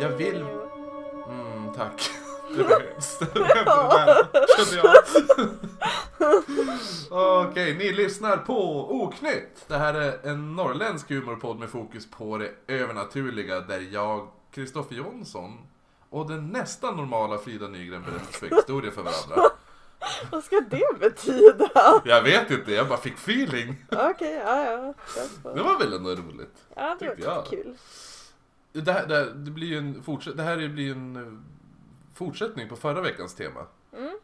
Jag vill... Mm, tack. Det behövs. Det behövs, kände jag. Okej, ni lyssnar på Oknytt. Det här är en norrländsk humorpodd med fokus på det övernaturliga där jag, Kristoffer Jonsson och den nästan normala Frida Nygren berättar spökhistorier för varandra. Vad ska det betyda? Jag vet inte, jag bara fick feeling. Okej, ja ja. Det var väl ändå roligt? Ja, det var tyckte jag. kul. Det här, det här, det blir ju en fortsätt, det här blir en eh, fortsättning på förra veckans tema. Mm.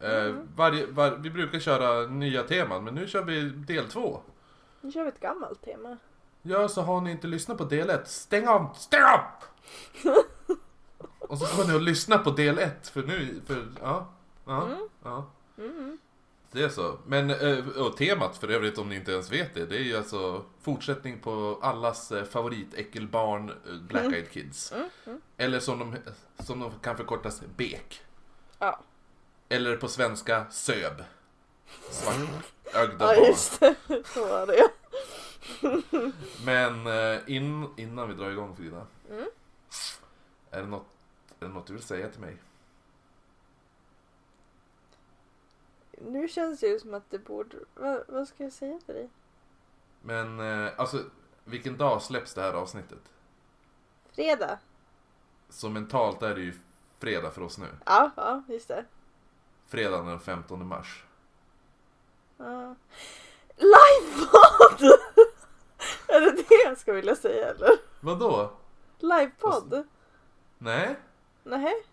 Eh, varje, var, vi brukar köra nya teman, men nu kör vi del två. Nu kör vi ett gammalt tema. Ja, så har ni inte lyssnat på del ett, stäng av, stäng av! Och så kommer ni att lyssna på del ett, för nu, för, ja, ja, Mm. ja. Mm. Det är så. Men, eh, och temat för övrigt om ni inte ens vet det, det är ju alltså fortsättning på allas eh, favoritäckelbarn eh, Black Eyed Kids. Mm. Mm. Eller som de, som de kan förkortas BEK. Ja. Eller på svenska SÖB. Svartögda ja, barn. just det. Så var det. Men in, innan vi drar igång Frida. Mm. Är, det något, är det något du vill säga till mig? Nu känns det ju som att det borde... Vad, vad ska jag säga till dig? Men eh, alltså, vilken dag släpps det här avsnittet? Fredag? Så mentalt är det ju fredag för oss nu. Ja, ja, just det. Fredagen den 15 mars. Ja. Livepodd! är det det jag ska vilja säga eller? Vadå? Livepodd? Nej? Nej.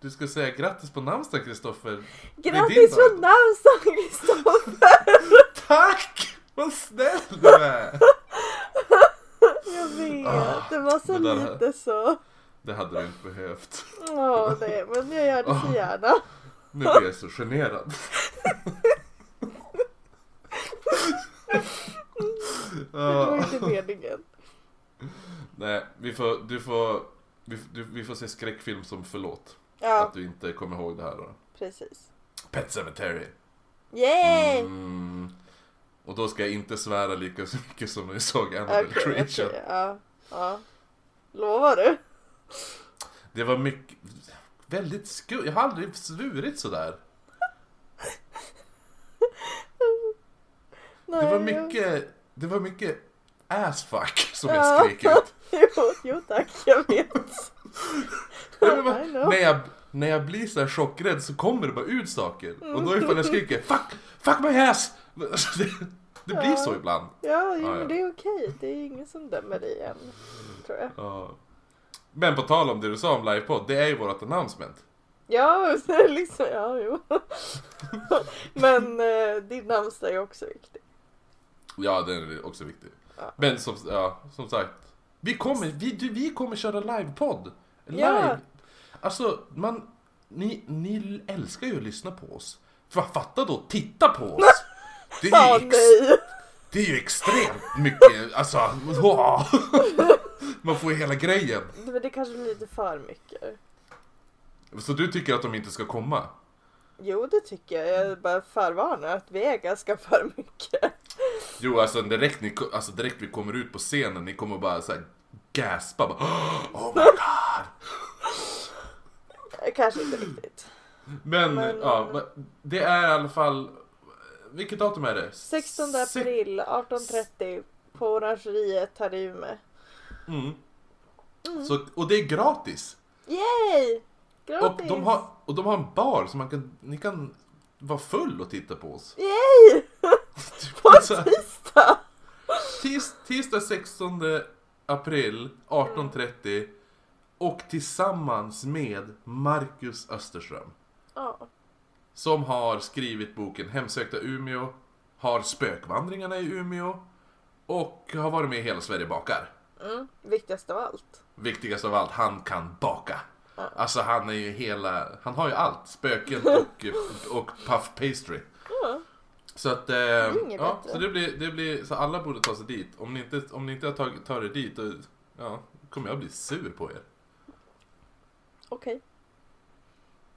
Du ska säga grattis på namnsdag Kristoffer. Grattis på namnsdagen Kristoffer! Tack! Vad snäll du är! Jag vet, Ah, det var så det där- lite så. Det hade du inte behövt. Åh nej, men jag gör det så Ah. gärna. Nu blir jag så generad. Det var Ah. inte meningen. Nej, vi får, du får, vi, du, vi får se skräckfilm som förlåt. Ja, Att du inte kommer ihåg det här då. precis. Pet Cemetery. Yay! Mm. Och då ska jag inte svära lika så mycket som när vi såg Annabelle Okej, Creature. okej, ja, ja. Lovar du? Det var mycket, väldigt skumt. Jag har aldrig svurit sådär. Nej, Det var jag- mycket, det var mycket assfuck som Ja. jag skrek ut. Jo, jo tack, jag vet. När, jag, när jag blir så här chockrädd så kommer det bara ut saker. Och då ifall jag skriker 'Fuck! Fuck my ass!' Alltså, det, det blir Ja. så ibland. Ja, jo, Ja, det är okej. Det är ingen som dömer dig än, tror jag. Ja. Men på tal om det du sa om livepodd, det är ju vårt announcement. Ja, liksom, ja, jo. Men eh, din namnsdag är också viktig. Ja, den är också viktig. Ja. Men som, ja, som sagt, vi kommer, vi, du, vi kommer köra livepodd. Live. Ja. Alltså, man, ni, ni älskar ju att lyssna på oss. För fatta då, titta på oss! Det är ju, ex, det är ju extremt mycket, alltså, wow. Man får ju hela grejen. Men det kanske blir lite för mycket. Så du tycker att de inte ska komma? Jo, det tycker jag. Jag bara förvarnar att vi är ganska för mycket. Jo, alltså direkt, ni, alltså direkt vi kommer ut på scenen, ni kommer bara såhär gaspa bara, Oh my god! Kanske inte riktigt. Men, Men, ja, eh, det är i alla fall... Vilket datum är det? 16 Se- april 18.30 på Orangeriet här i Umeå. Mm. Så, och det är gratis! Yay! Gratis! Och de, har, och de har en bar så man kan, ni kan vara full och titta på oss. Yay! På här, tisdag! tis, tisdag 16 april 18.30 och tillsammans med Marcus Österström. Ja. Som har skrivit boken Hemsökta Umeå, har spökvandringarna i Umeå och har varit med i Hela Sverige bakar. Mm, viktigast av allt. Viktigast av allt, han kan baka. Ja. Alltså han är ju hela, han har ju allt. Spöken och, och puff pastry. Ja. Så att, eh, inget ja, så det blir, det blir, så alla borde ta sig dit. Om ni inte, om ni inte tagit, tar er dit, då, ja, kommer jag bli sur på er. Okej.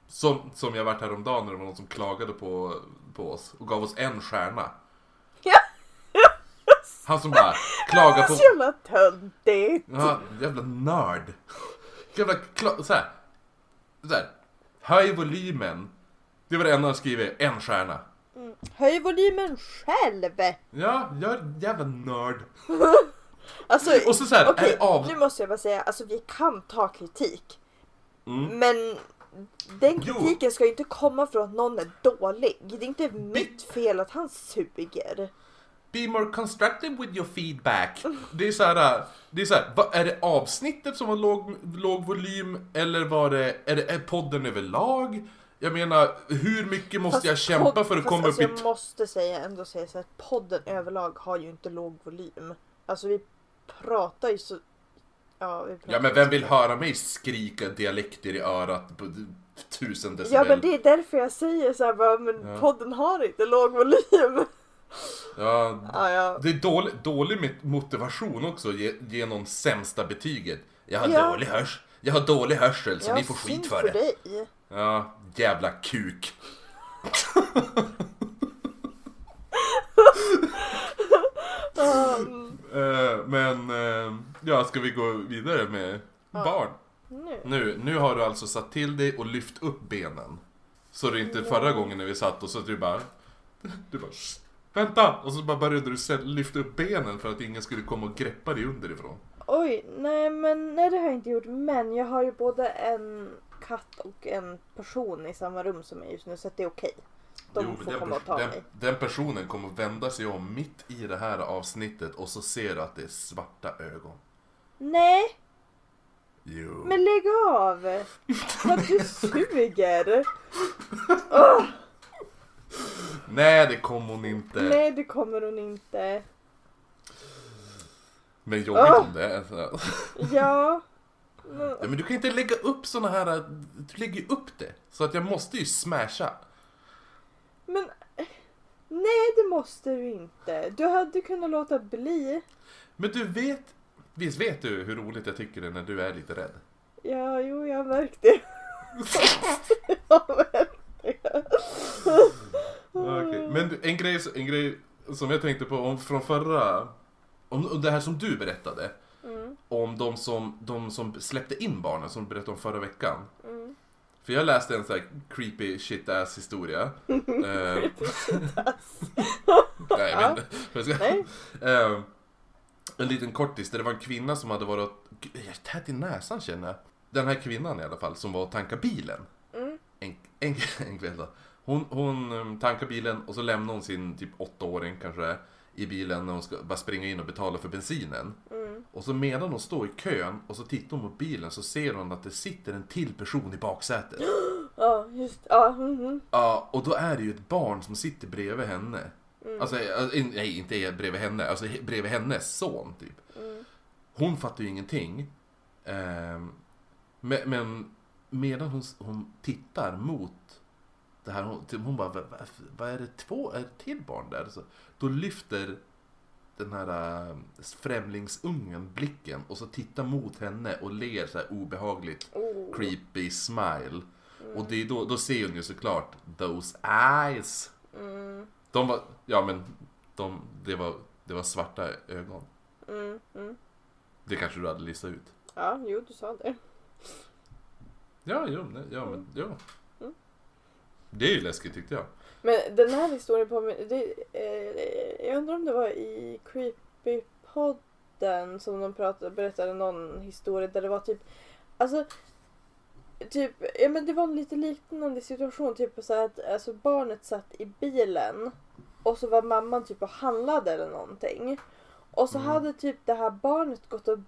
Som, som jag varit häromdagen när det var någon som klagade på, på oss och gav oss en stjärna. Ja. Han som bara klagar på... Så jävla töntigt! Ja, jävla nörd. Jävla kla- så här. Så här. Höj volymen. Det var det enda han skriver, en stjärna. Mm. Höj volymen själv! Ja, jag är jävla nörd. Alltså, Och så så här, det av... nu måste jag bara säga, alltså vi kan ta kritik. Mm. Men den Jo. kritiken ska ju inte komma från att någon är dålig. Det är inte mitt fel att han suger. Be more constructive with your feedback. Det är så här, det är så här, är det avsnittet som har låg, låg volym eller var det, är det är podden överlag? Jag menar, hur mycket måste Fast jag kämpa för att komma alltså upp i... Jag måste säga, ändå säga så att podden överlag har ju inte låg volym. Alltså vi pratar ju så... Ja, Ja men vem vill höra mig skrika dialekter i örat på tusen decibel? Ja men det är därför jag säger så här bara, men Ja. podden har inte låg volym. Ja, Ja, ja. det är dålig, dålig motivation också ge, ge någon sämsta betyget. Jag har Ja. dålig hörsel. Jag har dålig hörsel så ja, ni får skit för det. dig. Ja, jävla kuk. Um, Eh, men, eh, ja, ska vi gå vidare med Ja. barn? nu. Nu, nu har du alltså satt till dig och lyft upp benen. Så det är inte förra gången när vi satt och så att du bara... Du bara "Shh, Vänta! Och så bara började du lyfta upp benen för att ingen skulle komma och greppa dig underifrån. Oj, nej men nej det har jag inte gjort. Men jag har ju både en katt och en person i samma rum som mig just nu så att det är okej. De Jo, får den, komma och ta den, mig. den personen kommer vända sig om mitt i det här avsnittet och så ser du att det är svarta ögon. Nej, Jo. men lägg av! Vad du suger! Åh, Nej, det kommer hon inte. nej, det kommer hon inte. Men jobbigt Ah. om det är. så. Ja. Ja, men du kan inte lägga upp såna här... Du lägger ju upp det. Så att jag måste ju smasha. Men nej, det måste du inte. Du hade kunnat låta bli. Men du vet... Visst vet du hur roligt jag tycker det är när du är lite rädd? Ja, jo, jag har märkt det. jag har märkt det. Okej. Men du, en grej, en grej som jag tänkte på om, från förra... Om, om det här som du berättade. Mm, Om de som, de som släppte in barnen som du berättade om förra veckan. mm. För jag läste en sån här creepy shit ass historia. Eh, nej, men, jag ska, Nej. Eh, en liten kortis där det var en kvinna som hade varit... Jag är tät i näsan känner jag. Den här kvinnan i alla fall som var och tankade bilen. Mm. En, en, en kväll då. Hon, hon um, tankar bilen och så lämnar hon sin typ åttaåring kanske i bilen när hon ska bara springa in och betala för bensinen. Mm. Och så medan hon står i kön och så tittar hon på bilen så ser hon att det sitter en till person i baksätet. Ja, just Ja, mhm. Ja, och då är det ju ett barn som sitter bredvid henne. Mm. Alltså, alltså, in- nej, inte bredvid henne, alltså he- bredvid hennes son typ. Mm. Hon fattar ju ingenting. Ehm, men, men medan hon, hon tittar mot det här, hon, typ, hon bara, vad, vad är det två, är det till barn där? Så, då lyfter den här äh, främlingsungen blicken och så tittar mot henne och ler så här obehagligt Oh. creepy smile. Mm. Och det är då, då ser hon ju såklart those eyes. Mm. De var, ja men, de, det, var, det var svarta ögon. Mm. Mm. Det kanske du hade listat ut? Ja, jo du sa det. Ja, jo, nej, ja men, ja. Mm. Det är ju läskigt tyckte jag. Men den här historien på mig, det, eh, jag undrar om det var i Creepypodden som de pratade, berättade någon historia där det var typ, alltså Typ, ja men det var en lite liknande situation, typ så att alltså barnet satt i bilen och så var mamman typ och handlade eller någonting. Och så Mm. hade typ det här barnet gått och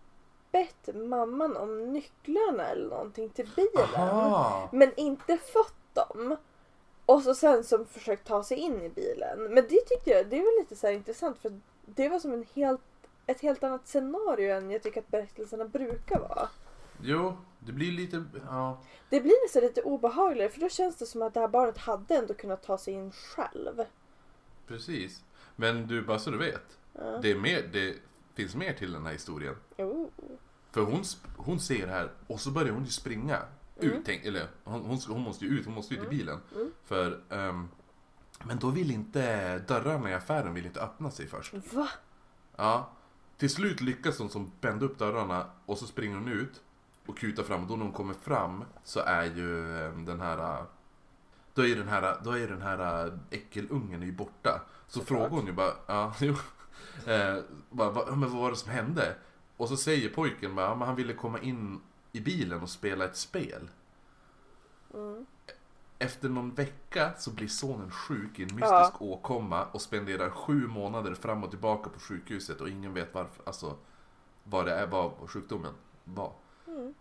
bett mamman om nycklarna eller någonting till bilen. Aha! Men inte fått dem. Och så sen som försökt ta sig in i bilen. Men det tyckte jag, det var lite så intressant för det var som en helt, ett helt annat scenario än jag tycker att berättelserna brukar vara. Jo, det blir lite, ja. Det blir nästan lite obehagligare för då känns det som att det här barnet hade ändå kunnat ta sig in själv. Precis. Men du, bara så du vet. Ja. Det, är mer, det finns mer till den här historien. Oh. För hon, hon ser det här och så börjar hon ju springa. Mm. Ut, tänk, eller hon, hon, hon måste ju ut, hon måste ut i Mm. bilen. Mm. För, ehm, men då vill inte dörrarna i affären vill inte öppna sig först. Va? Ja. Till slut lyckas hon som bända upp dörrarna och så springer hon ut. och kutar fram och då när hon kommer fram så är ju eh, den här då är ju den här, då är den här äckelungen är ju borta. Så Såklart. frågar hon ju bara, ja, jo. Eh, bara, vad, men vad var det som hände? Och så säger pojken bara, ja, men han ville komma in i bilen och spela ett spel. Mm. Efter någon vecka så blir sonen sjuk i en mystisk Ja. åkomma och spenderar sju månader fram och tillbaka på sjukhuset och ingen vet varför, alltså vad det är, vad sjukdomen var. Mm.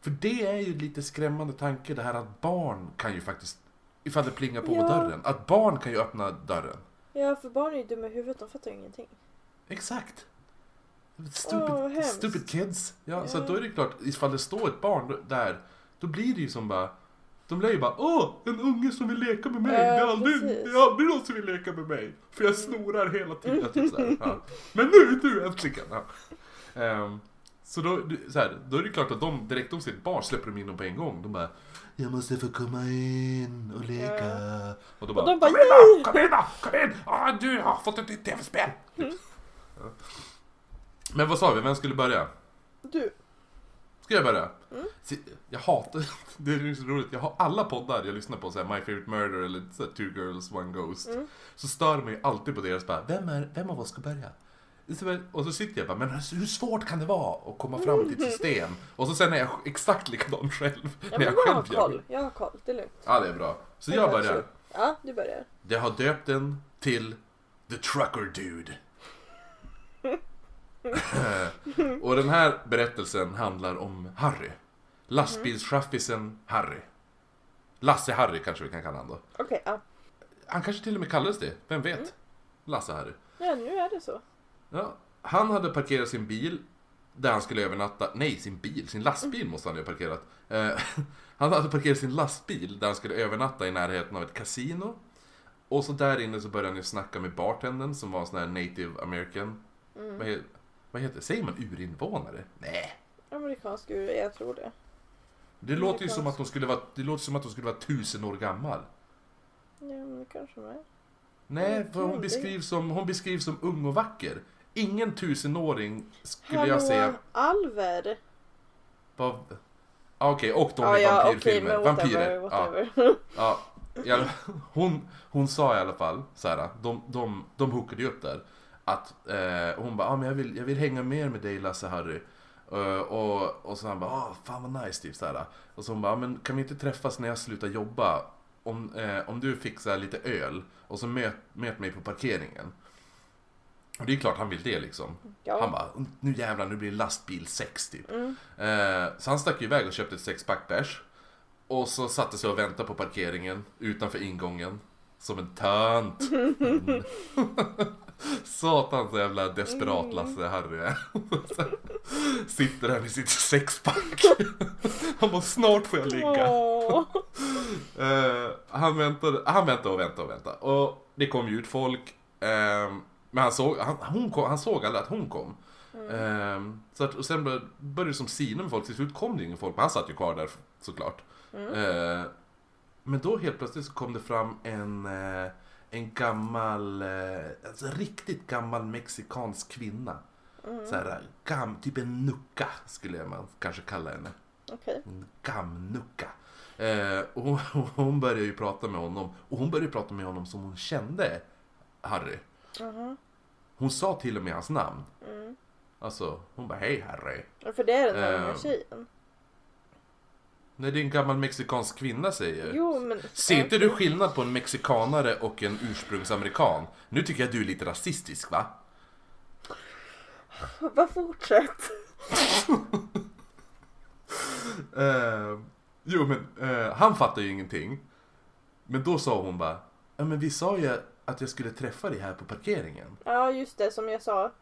För det är ju lite skrämmande tanke det här att barn kan ju faktiskt, ifall det plingar på Ja. dörren, att barn kan ju öppna dörren. Ja, för barn är ju dumma i huvudet, de fattar ju ingenting. Exakt. Stupid, hemskt. stupid kids. Ja, så Ja. att då är det klart, ifall det står ett barn där, då blir det ju som bara de lär ju bara Åh, en unge som vill leka med mig. Ja, det, är aldrig, precis. det är aldrig någon som vill leka med mig. För jag snorar hela tiden. Typ så här. Ja. Men nu du äntligen. Ja. Ehm, så då, så här, då är det klart att de direkt de ser ett barn släpper de in dem på en gång. De bara Jag måste få komma in och leka. Och, då bara, de bara, Kom in då! Kom in då! Kom in! Ah, du har fått ett nytt tv-spel! Ja. Men vad sa vi? Vem skulle börja? Du. Ska jag börja? Mm. Jag hatar, det är så roligt, jag har alla poddar jag lyssnar på, så här, My Favorite Murder eller så här, Two Girls One Ghost. Mm. Så stör mig alltid på deras bara, vem, är, vem av oss ska börja? Och så sitter jag bara, men hur svårt kan det vara att komma fram till ett system? Och så sen är jag exakt likadan själv. Ja, när jag jag har själv gör koll. Jag har koll, det är lugnt. Ja, det är bra. Så jag börjar. Ja, du börjar. Jag har döpt den till The Trucker Dude. och den här berättelsen handlar om Harry. Lastbilschaffisen Harry. Lasse-Harry kanske vi kan kalla honom då. Okej, ja. Han kanske till och med kallades det, vem vet? Lasse-Harry. Ja, nu är det så. Ja, han hade parkerat sin bil där han skulle övernatta. Nej, sin bil. Sin lastbil måste han ju ha parkerat. Eh, han hade parkerat sin lastbil där han skulle övernatta i närheten av ett kasino. Och så där inne så började han ju snacka med bartendern som var en sån här native american. Mm. Vad, vad heter det? Säger man urinvånare? Nej. Amerikansk ur, jag tror det. Det låter ju som att hon skulle vara, det låter som att hon skulle vara tusen år gammal. Ja, men det kanske de är. Nej, för hon beskrivs som, hon beskrivs som ung och vacker. Ingen tusenåring skulle Hallå, jag säga Alver? Vad... Ah, Okej, och de Ja, i ja, vampyrfilmer. whatever, Vampyrer. Ja, whatever. ja, alla- hon, hon sa i alla fall så här, de, de, de hookade ju upp där. Att eh, hon bara, ah, men jag, vill, jag vill hänga mer med dig Lasse Harry. Eh, och, och så han bara, ah, fan vad nice typ så här. Och så hon bara, ah, men kan vi inte träffas när jag slutar jobba? Om, eh, om du fixar lite öl och så möt, möt mig på parkeringen. Och det är klart han vill det liksom. Ja. Han bara, nu jävlar nu blir det lastbil 6 typ. Mm. Eh, så han stack iväg och köpte ett sexpack bärs. Och så satte sig och väntade på parkeringen utanför ingången. Som en tönt. Mm. Satans jävla desperat Lasse Harry är. Sitter där med sitt sexpack. Han bara, snart får jag ligga. Eh, han, väntade, han väntade och väntade och väntade. Och det kom ju ut folk. eh, men han såg, han, hon kom, han såg aldrig att hon kom. Eh, så att, och sen började började det som sina med folk. Till slut kom det ingen folk, men han satt ju kvar där såklart. Eh, men då helt plötsligt så kom det fram en, eh, en gammal, eh, alltså riktigt gammal mexikansk kvinna. Så här, gam, typ en nucka skulle man kanske kalla henne. En gamnucka. Eh, och hon, hon började ju prata med honom. Och hon började prata med honom som hon kände Harry. Mhm. Hon sa till och med hans namn. Mm. Alltså, hon bara hej Harry. Ja, För det är den här Ehm. tjejen. Nej, det är en gammal mexikansk kvinna säger. Jo, men... Ser inte du skillnad på en mexikanare och en ursprungsamerikan? Nu tycker jag du är lite rasistisk va? Vad fortsätt. Eh, jo men, eh, han fattar ju ingenting. Men då sa hon bara, ja men vi sa ju att jag skulle träffa dig här på parkeringen. Ja, just det, som jag sa.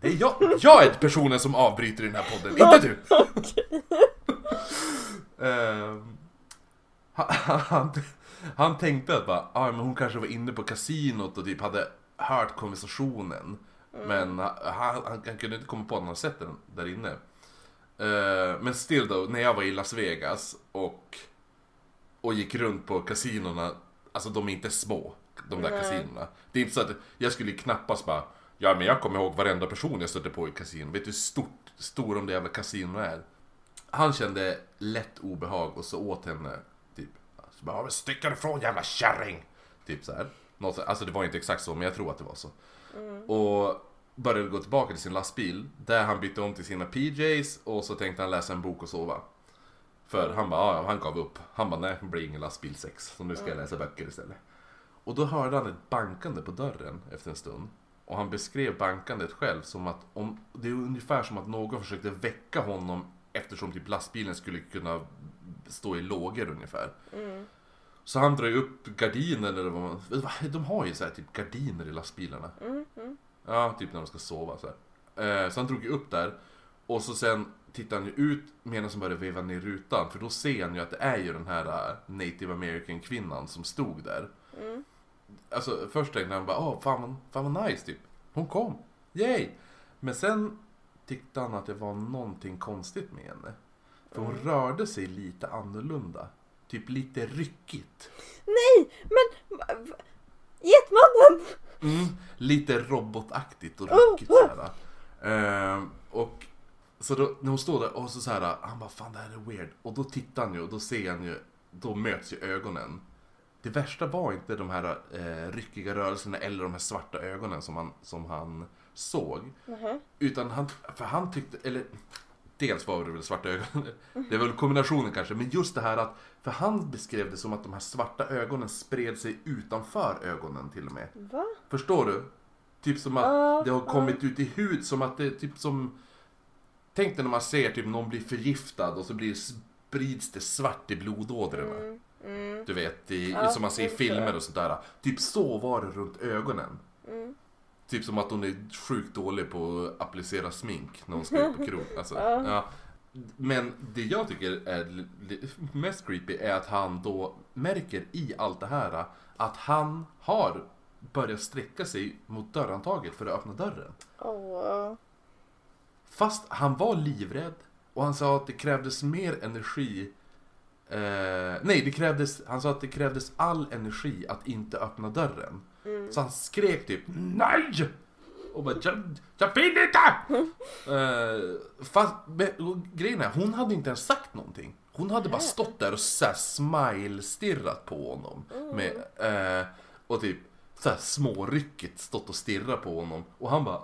Det är jag, jag är personen som avbryter den här podden, inte du! Eh, han, han, han tänkte att bara, ah, men hon kanske var inne på kasinot och typ hade hört konversationen. Men han, han, han kunde inte komma på att han hade sett den där inne. Eh, men still då, när jag var i Las Vegas och, och gick runt på kasinorna, alltså de är inte små, de där Nej. kasinorna. Det är inte så att jag skulle knappast bara, ja men jag kommer ihåg varenda person jag stötte på i kasino. Vet du hur stort stor om det jävla kasino är. Han kände lätt obehag och så åt henne typ. Så bara, "Men stick ifrån jävla kärring! Typ så här. Något, så- alltså det var inte exakt så men jag tror att det var så. Och började gå tillbaka till sin lastbil. Där han bytte om till sina PJs och så tänkte han läsa en bok och sova. För han bara, ja, han gav upp. Han bara, nej det blir ingen lastbilsex. Så nu ska jag läsa böcker istället. Och då hörde han ett bankande på dörren efter en stund. Och han beskrev bankandet själv som att om, det är ungefär som att någon försökte väcka honom eftersom typ lastbilen skulle kunna stå i lågor ungefär. Så han drar ju upp gardinen eller vad man... De har ju så här typ gardiner i lastbilarna. Ja, typ när de ska sova så. Eh, så han drog ju upp där. Och så sen tittar han ju ut medan han börjar veva ner rutan. För då ser han ju att det är ju den här eh, native american kvinnan som stod där. Alltså först tänkte han bara, åh fan, fan vad nice typ. Hon kom. Yay! Men sen tyckte han att det var någonting konstigt med henne. För hon rörde sig lite annorlunda. Typ lite ryckigt. Nej, men... Getmannen! Mm, lite robotaktigt och Oh, ryckigt såhär. Ehm, och så då, när hon står där och så såhär, han bara fan det här är weird. Och då tittar han ju och då ser han ju, då möts ju ögonen. Det värsta var inte de här eh, ryckiga rörelserna eller de här svarta ögonen som han, som han såg. Nähä. Utan han, för han tyckte, eller dels var det väl svarta ögon, det är väl kombinationen kanske, men just det här att, för han beskrev det som att de här svarta ögonen spred sig utanför ögonen till och med. Va? Förstår du? Typ som att Ja, det har kommit ut i hud, som att det är typ som... Tänk dig när man ser typ någon bli förgiftad och så blir, sprids det svart i blodådrorna. Mm, mm, Du vet, i, Ja, som man ser i filmer och sådär. Typ så var det runt ögonen. mm. Typ som att hon är sjukt dålig på att applicera smink när hon ska ut på krog. Alltså, Ja. ja. Men det jag tycker är mest creepy är att han då märker i allt det här att han har börjat sträcka sig mot dörrhandtaget för att öppna dörren. Åh. Fast han var livrädd och han sa att det krävdes mer energi. Eh, nej, det krävdes, han sa att det krävdes all energi att inte öppna dörren. Så han skrek typ NEJ! Och bara jag, jag vill inte! Eh, fast men, grejen är, hon hade inte ens sagt någonting. Hon hade bara stått där och så här smile-stirrat på honom. Med, eh, och typ så här småryckigt stått och stirrat på honom. Och han bara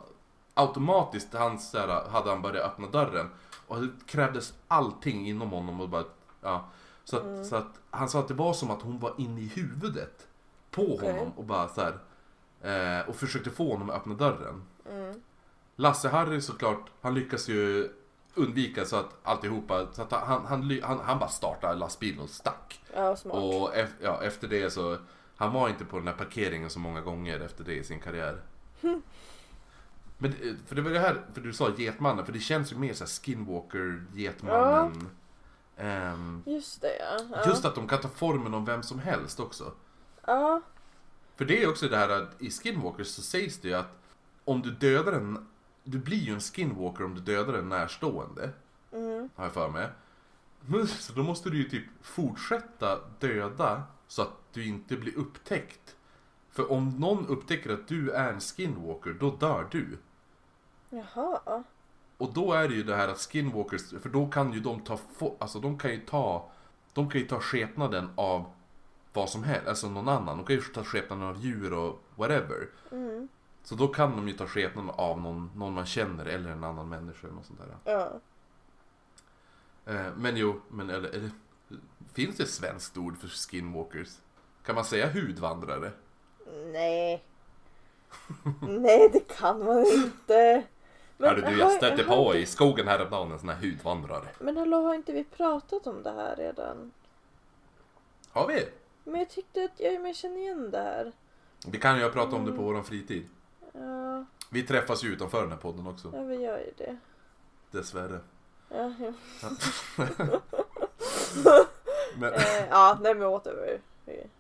automatiskt han, så här, hade han börjat öppna dörren. Och det krävdes allting inom honom. Och bara, ja. Så, att, så att han sa att det var som att hon var inne i huvudet på Okej. honom och bara så här, eh, och försökte få honom att öppna dörren. Mm. Lasse-Harry såklart, han lyckas ju undvika så att alltihopa, så att han, han, han, han bara startade lastbilen och stack. Ja, smart. Och ef, ja, efter det så, han var inte på den här parkeringen så många gånger efter det i sin karriär. Men det- för det var det här, för du sa Getmannen, för det känns ju mer såhär Skinwalker, Getmannen. Ehm, Just det ja. ja. just att de kan ta formen av vem som helst också. Ja. För det är också det här att i Skinwalkers så sägs det ju att om du dödar en, du blir ju en Skinwalker om du dödar en närstående. Mm. Har jag för mig. Men, Så då måste du ju typ fortsätta döda så att du inte blir upptäckt. För om någon upptäcker att du är en Skinwalker, då dör du. Jaha. Och då är det ju det här att Skinwalkers, för då kan ju de ta, alltså de kan ju ta, de kan ju ta skepnaden av vad som helst, alltså någon annan. De kan ju ta skepnaden av djur och whatever. Mm. Så då kan de ju ta skepnaden av någon, någon man känner eller en annan människa eller något sånt där. Ja. Eh, men jo, men eller, eller finns det ett svenskt ord för skinwalkers? Kan man säga hudvandrare? Nej. Nej, det kan man inte. Hörru du, jag stötte har på i skogen häromdagen en sån här hudvandrare. Men hallå, har inte vi pratat om det här redan? Har vi? Men jag tyckte att jag, men jag känner igen det här. Vi kan ju ha pratat om det på vår fritid. Ja, Vi träffas ju utanför den här podden också, ja vi gör ju det. dessvärre. Ja, ja. Men, Eh, ja nej men whatever.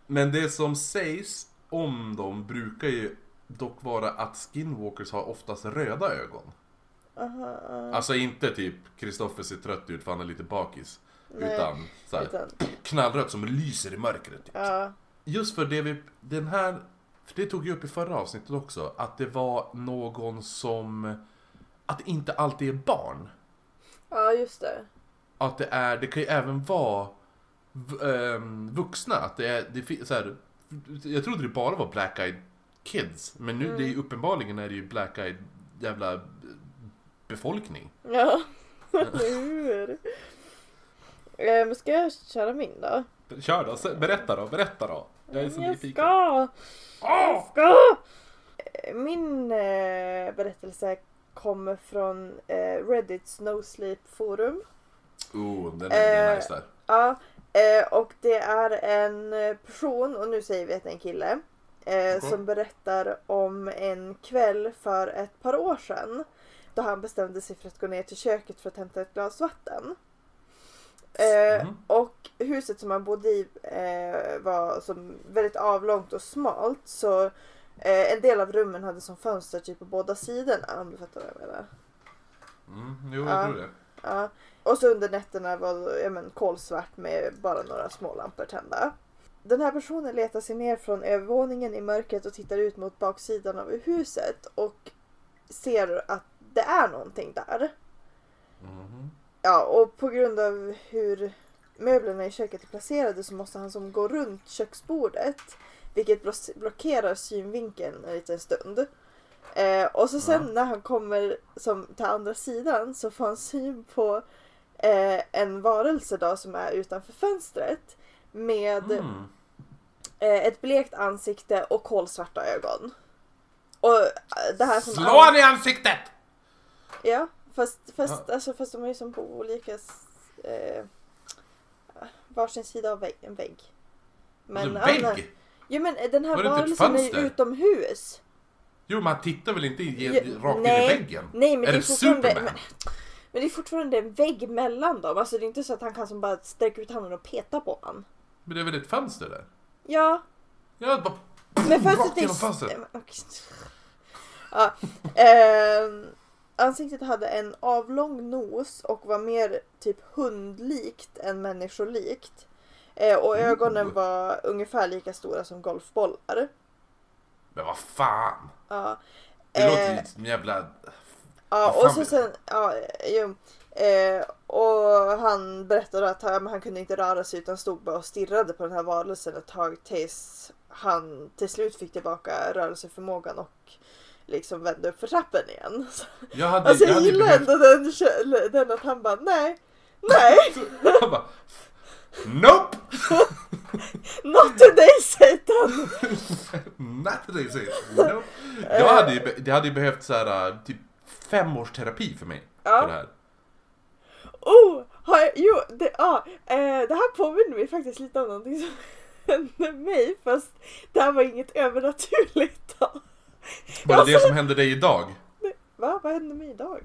men det som sägs om dem brukar ju dock vara att skinwalkers har oftast röda ögon. Aha. Alltså inte typ Kristoffer ser trött ut för han är lite bakis. Nej, Utan så här, utan, knallrött som lyser i mörkret. Typ. ja. Just för det vi, den här, för det tog jag upp i förra avsnittet också, att det var någon som, att det inte alltid är barn. Ja, just det. Att det är, det kan ju även vara ehm, vuxna. Att det är, det så här, jag trodde det bara var Black Eyed Kids. Men nu, Mm. det är ju uppenbarligen är det ju Black Eyed jävla befolkning. Ja, eller hur? Ehm, ska jag köra min då? Kör då, berätta då, berätta då. Jag är så jag nyfiken. ska! Jag Åh! ska! Min eh, berättelse kommer från eh, Reddits No Sleep forum. Oh, den är, Eh, nice där. Ja, eh, och det är en eh, person, och nu säger vi att det är en kille, eh, Okej. som berättar om en kväll för ett par år sedan. Då han bestämde sig för att gå ner till köket för att hämta ett glas vatten. Eh, Mhm. Och huset som han bodde i eh, var som väldigt avlångt och smalt. Så eh, en del av rummen hade som fönster typ på båda sidorna om du fattar vad jag menar. Mm, jo, Ja. jag tror det. Ja. Och så under nätterna var ja, men, kolsvart med bara några små lampor tända. Den här personen letar sig ner från övervåningen i mörkret och tittar ut mot baksidan av huset och ser att det är någonting där. Mhm. Ja, och på grund av hur möblerna i köket är placerade så måste han som gå runt köksbordet. Vilket blockerar synvinkeln en liten stund. Eh, och så sen Ja. när han kommer som till andra sidan så får han syn på eh, en varelse då som är utanför fönstret. Med Mm. eh, ett blekt ansikte och kolsvarta ögon. Och eh, det här som Slå han i ansiktet! Ja, fast, fast, Alltså, fast de är ju som på olika eh, varsin sida av vägg, en vägg. Men, annan- vägg? Jo men den här varelsen är ju utomhus. Jo, man tittar väl inte i, Ja, rakt in nej. i väggen? Nej men Är det är det. Superman? Men, men det är fortfarande en vägg mellan dem. Alltså det är inte så att han kan som bara sträcka ut handen och peta på honom. Men det är väl ett fönster där? Ja, Ja, bara... men fönstret Rakt genom fönstret. Eh. Ja, ehm, ansiktet hade en avlång nos och var mer typ hundlikt än människolikt. Eh, och ögonen var ungefär lika stora som golfbollar. Men vad fan? Ja, Det Eh. låter ju som jävla... ja och så sen, ja, jo. Eh, och han berättade att han, han kunde inte röra sig utan stod bara och stirrade på den här varelsen ett tag tills han till slut fick tillbaka rörelseförmågan och liksom vände upp för trappen igen. Jag hade, Alltså jag jag gillar ändå den, den att han bara nej, nej, Han bara... Nope! not today Satan! Not today, jag. Nope. Jag hade ju, det hade ju behövt så här, typ fem års terapi för mig. För det Ja. här. Oh, har jag, jo, det, ja, eh, det här påminner mig faktiskt lite om någonting som hände mig fast det här var inget övernaturligt då. Var det det som hände dig idag? Va? Vad hände mig idag?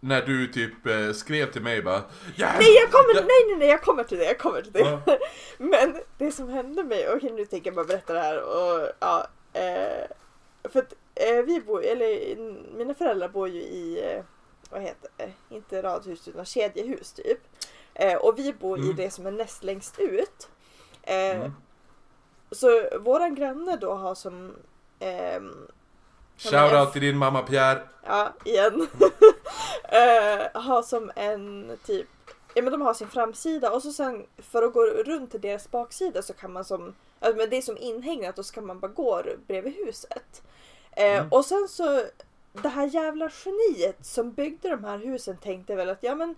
När du typ eh, skrev till mig bara "Ja, Nej jag kommer, ja." nej nej nej jag kommer till det, jag kommer till det. Ja. Men det som hände mig, okej nu tänker jag bara berätta det här och ja. Eh, för att eh, vi bor, eller mina föräldrar bor ju i, eh, vad heter det, inte radhus utan kedjehus typ. Eh, och vi bor i Mm. det som är näst längst ut. Eh, Mm. Så våran granne då har som, ehm, Shoutout till din mamma Pierre. ja igen, eh, har som en typ, ja men de har sin framsida och så sen för att gå runt till deras baksida så kan man som, alltså men det är som inhägnat och så kan man bara gå bredvid huset. Eh, Mm. Och sen så, det här jävla geniet som byggde de här husen tänkte väl att ja men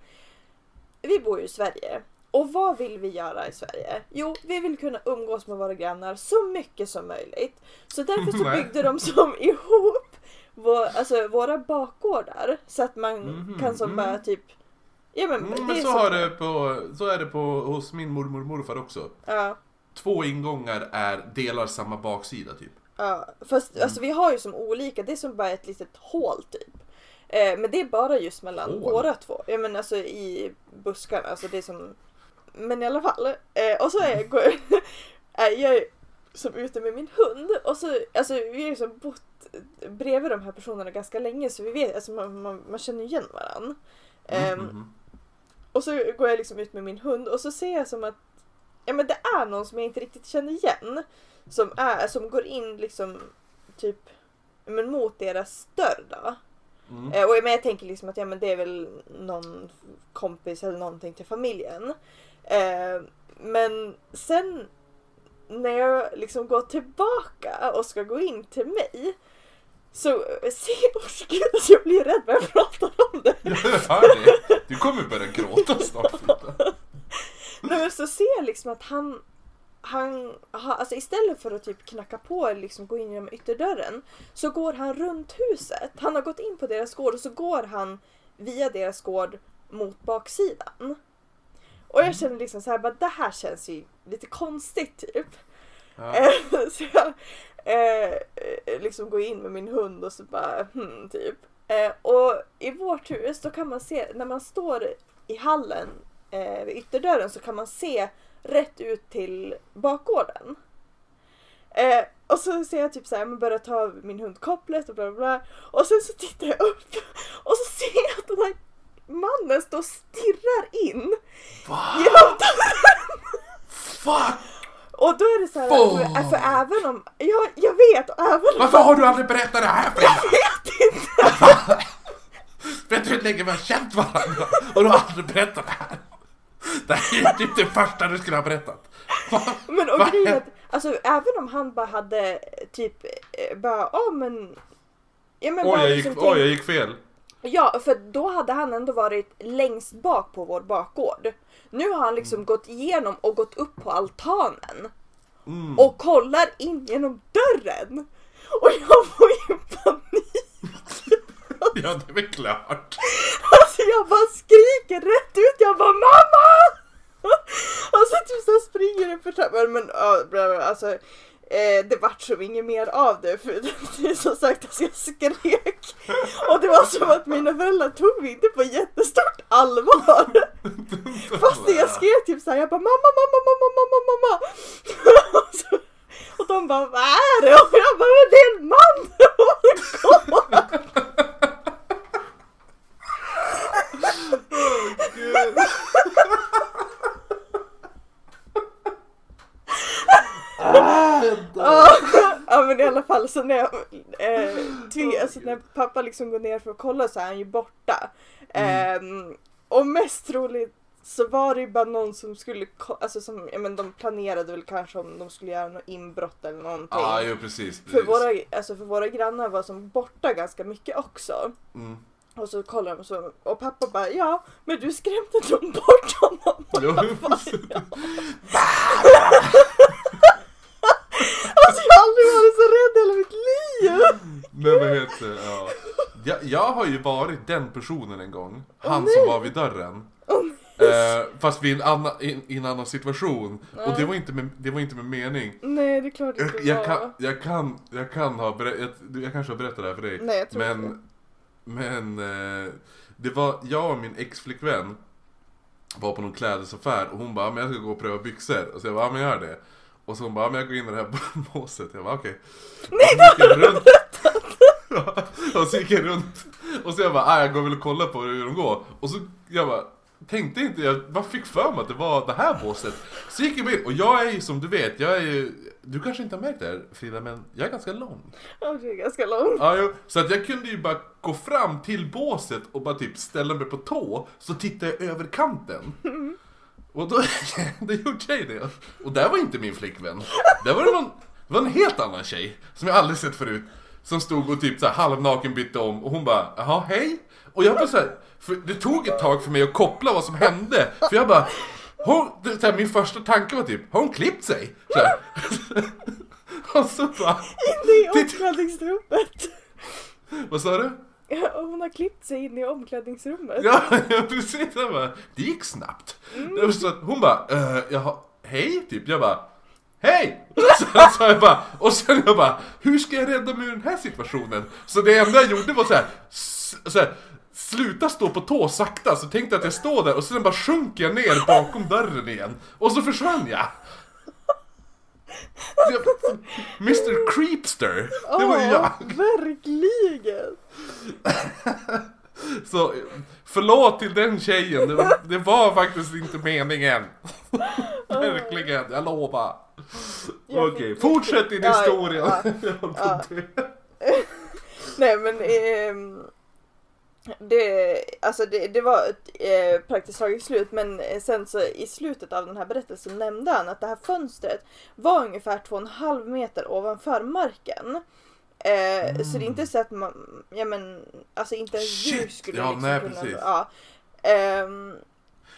vi bor ju i Sverige. Och vad vill vi göra i Sverige? Jo, vi vill kunna umgås med våra grannar så mycket som möjligt. Så därför så byggde de som ihop vår, alltså, våra bakgårdar så att man Mhm, kan som bara mm. typ... Ja men, Mm, det men så, som- har det på, så är det på, hos min mormor och morfar också. Ja, Två ingångar är, delar samma baksida typ. ja. Fast Mm. alltså, vi har ju som olika, det är som bara ett litet hål typ. Eh, men det är bara just mellan Hål? våra två. Ja men alltså i buskarna, alltså det är som... Men i alla fall. Eh, och så är jag, går, är jag som ute med min hund och så, alltså vi har ju som bott bredvid de här personerna ganska länge så vi vet, alltså man, man, man känner igen varandra. Mm, Ehm, mhm. Och så går jag liksom ut med min hund och så ser jag som att ja, men det är någon som jag inte riktigt känner igen. Som, är, som går in liksom typ men mot deras dörr då. Mm. Eh, och, men jag tänker liksom att ja, men det är väl någon kompis eller någonting till familjen. Eh, men sen när jag liksom går tillbaka och ska gå in till mig så ser oh, gud, alltså jag blir rädd när jag pratar om det. Jag hör det. Du kommer börja gråta snart. Nej, men så ser jag liksom att han, han ha- alltså istället för att typ knacka på eller liksom gå in genom ytterdörren så går han runt huset. Han har gått in på deras gård och så går han via deras gård mot baksidan. Och jag känner liksom så här, bara, det här känns ju lite konstigt typ. Ja. Eh, så jag eh, eh, liksom går in med min hund och så bara hmm, typ. Eh, och i vårt hus då kan man se, när man står i hallen eh, vid ytterdörren så kan man se rätt ut till bakgården. Eh, och så ser jag typ så här, jag börjar ta av min hund kopplet och bla bla bla. Och sen så tittar jag upp och så ser jag att den här mannen står och stirrar in Va? genom dörren. Fuck! Och då är det så här, Åh. för, för även om, jag, jag vet, och även om Varför har du aldrig berättat det här Frida? jag vet inte. Vet du hur länge vi har känt varandra? Och du har aldrig berättat det här? Det här är typ det första du skulle ha berättat. Va? Men och grejen att, alltså även om han bara hade typ, eh, bara, ja men. Ja men Oj, bara jag gick, liksom oj, jag gick fel. Ja, för då hade han ändå varit längst bak på vår bakgård. Nu har han liksom gått igenom och gått upp på altanen. Mm. Och kollar in genom dörren. Och jag får ju panik. Ja, det är väl klart. Alltså jag bara skriker rätt ut, jag bara mamma! Och så typ så springer jag för trappan men bla, alltså eh, det vart som inget mer av det för det är som sagt alltså jag skrek. Och det var som att mina föräldrar tog mig inte på jättestort allvar. Fast jag skrek typ såhär, jag bara mamma, mamma, mamma, mamma, mamma. Och, så, och de bara, vad är det? Och jag bara, det är en man! Gud. Ja, ja men i alla fall så när jag, eh, tving, alltså när pappa liksom går ner för att kolla så är han ju borta. Ehm, och mest troligt så var det ju bara någon som skulle, alltså som, ja men de planerade väl kanske om de skulle göra något inbrott eller någonting. Ja, jo precis. för, precis. våra, alltså för våra grannar var som borta ganska mycket också. Mm. Och så kollar de så, och pappa bara ja men du skrämde de bort honom. Och jag bara, precis. Alltså jag har aldrig varit så rädd hela mitt liv! Men vad heter det? Ja. Jag, jag har ju varit den personen en gång. Han nej. som var vid dörren. Eh, fast vid en annan, i, i en annan situation. Och det var inte med, det var inte med mening. Nej det är klart det Jag, inte jag, var. kan, jag, kan, jag kan ha berättat, jag, jag kanske har berättat det här för dig. Nej, jag tror men, inte men eh, det var jag och min exflickvän var på någon klädesaffär och hon bara, "Ja, men jag ska gå och pröva byxor. Och så jag bara, "Ja, men gör det. Och så hon bara, "Ja, men jag går in i det här båset. Jag bara, okej. Nej, det har du runt. Och så gick jag runt. Och så jag bara, ah, jag går väl och kollar på hur de går. Och så jag bara, tänkte inte, jag bara fick för mig att det var det här båset. Så gick jag in och jag är ju som du vet, jag är ju, du kanske inte har märkt det här Frida, men jag är ganska lång. Ja, det är ganska långt. Ja, jo, så att jag kunde ju bara gå fram till båset och bara typ ställa mig på tå, så tittade jag över kanten. Och då, då gjorde jag det. Och där var inte min flickvän. Där var det någon, det var en helt annan tjej, som jag aldrig sett förut. Som stod och typ så här halvnaken bytte om och hon bara, jaha hej? Och jag bara så här, för det tog ett tag för mig att koppla vad som hände. För jag bara, hon, så här, min första tanke var typ, har hon klippt sig? Så här. Och så bara, Inne i omklädningsrummet. vad sa du? Ja, och hon har klippt sig in i omklädningsrummet. Ja, ja precis. Jag bara, det gick snabbt. Var så hon bara, uh, jaha, hej, typ. Jag bara, hej! Sen sa jag bara, och sen jag bara, hur ska jag rädda mig ur den här situationen? Så det enda jag gjorde var så här, så här sluta stå på tå sakta, så tänkte jag att jag står där och sen bara sjunker jag ner bakom dörren igen. Och så försvann jag. Mr Creepster, det var ju jag. Ja, verkligen. Så förlåt till den tjejen, det var, det var faktiskt inte meningen. Verkligen, jag lovar. Okej, fick- fortsätt din Ja, historia. ja, ja. dö. Nej men ehm, det, alltså det, det var ett, eh, praktiskt taget slut men eh, sen så i slutet av den här berättelsen nämnde han att det här fönstret var ungefär två och en halv meter ovanför marken. Eh, Så det är inte så att man, ja men alltså inte ens djur skulle Ja, liksom nej, kunna... precis. Ja. Ehm,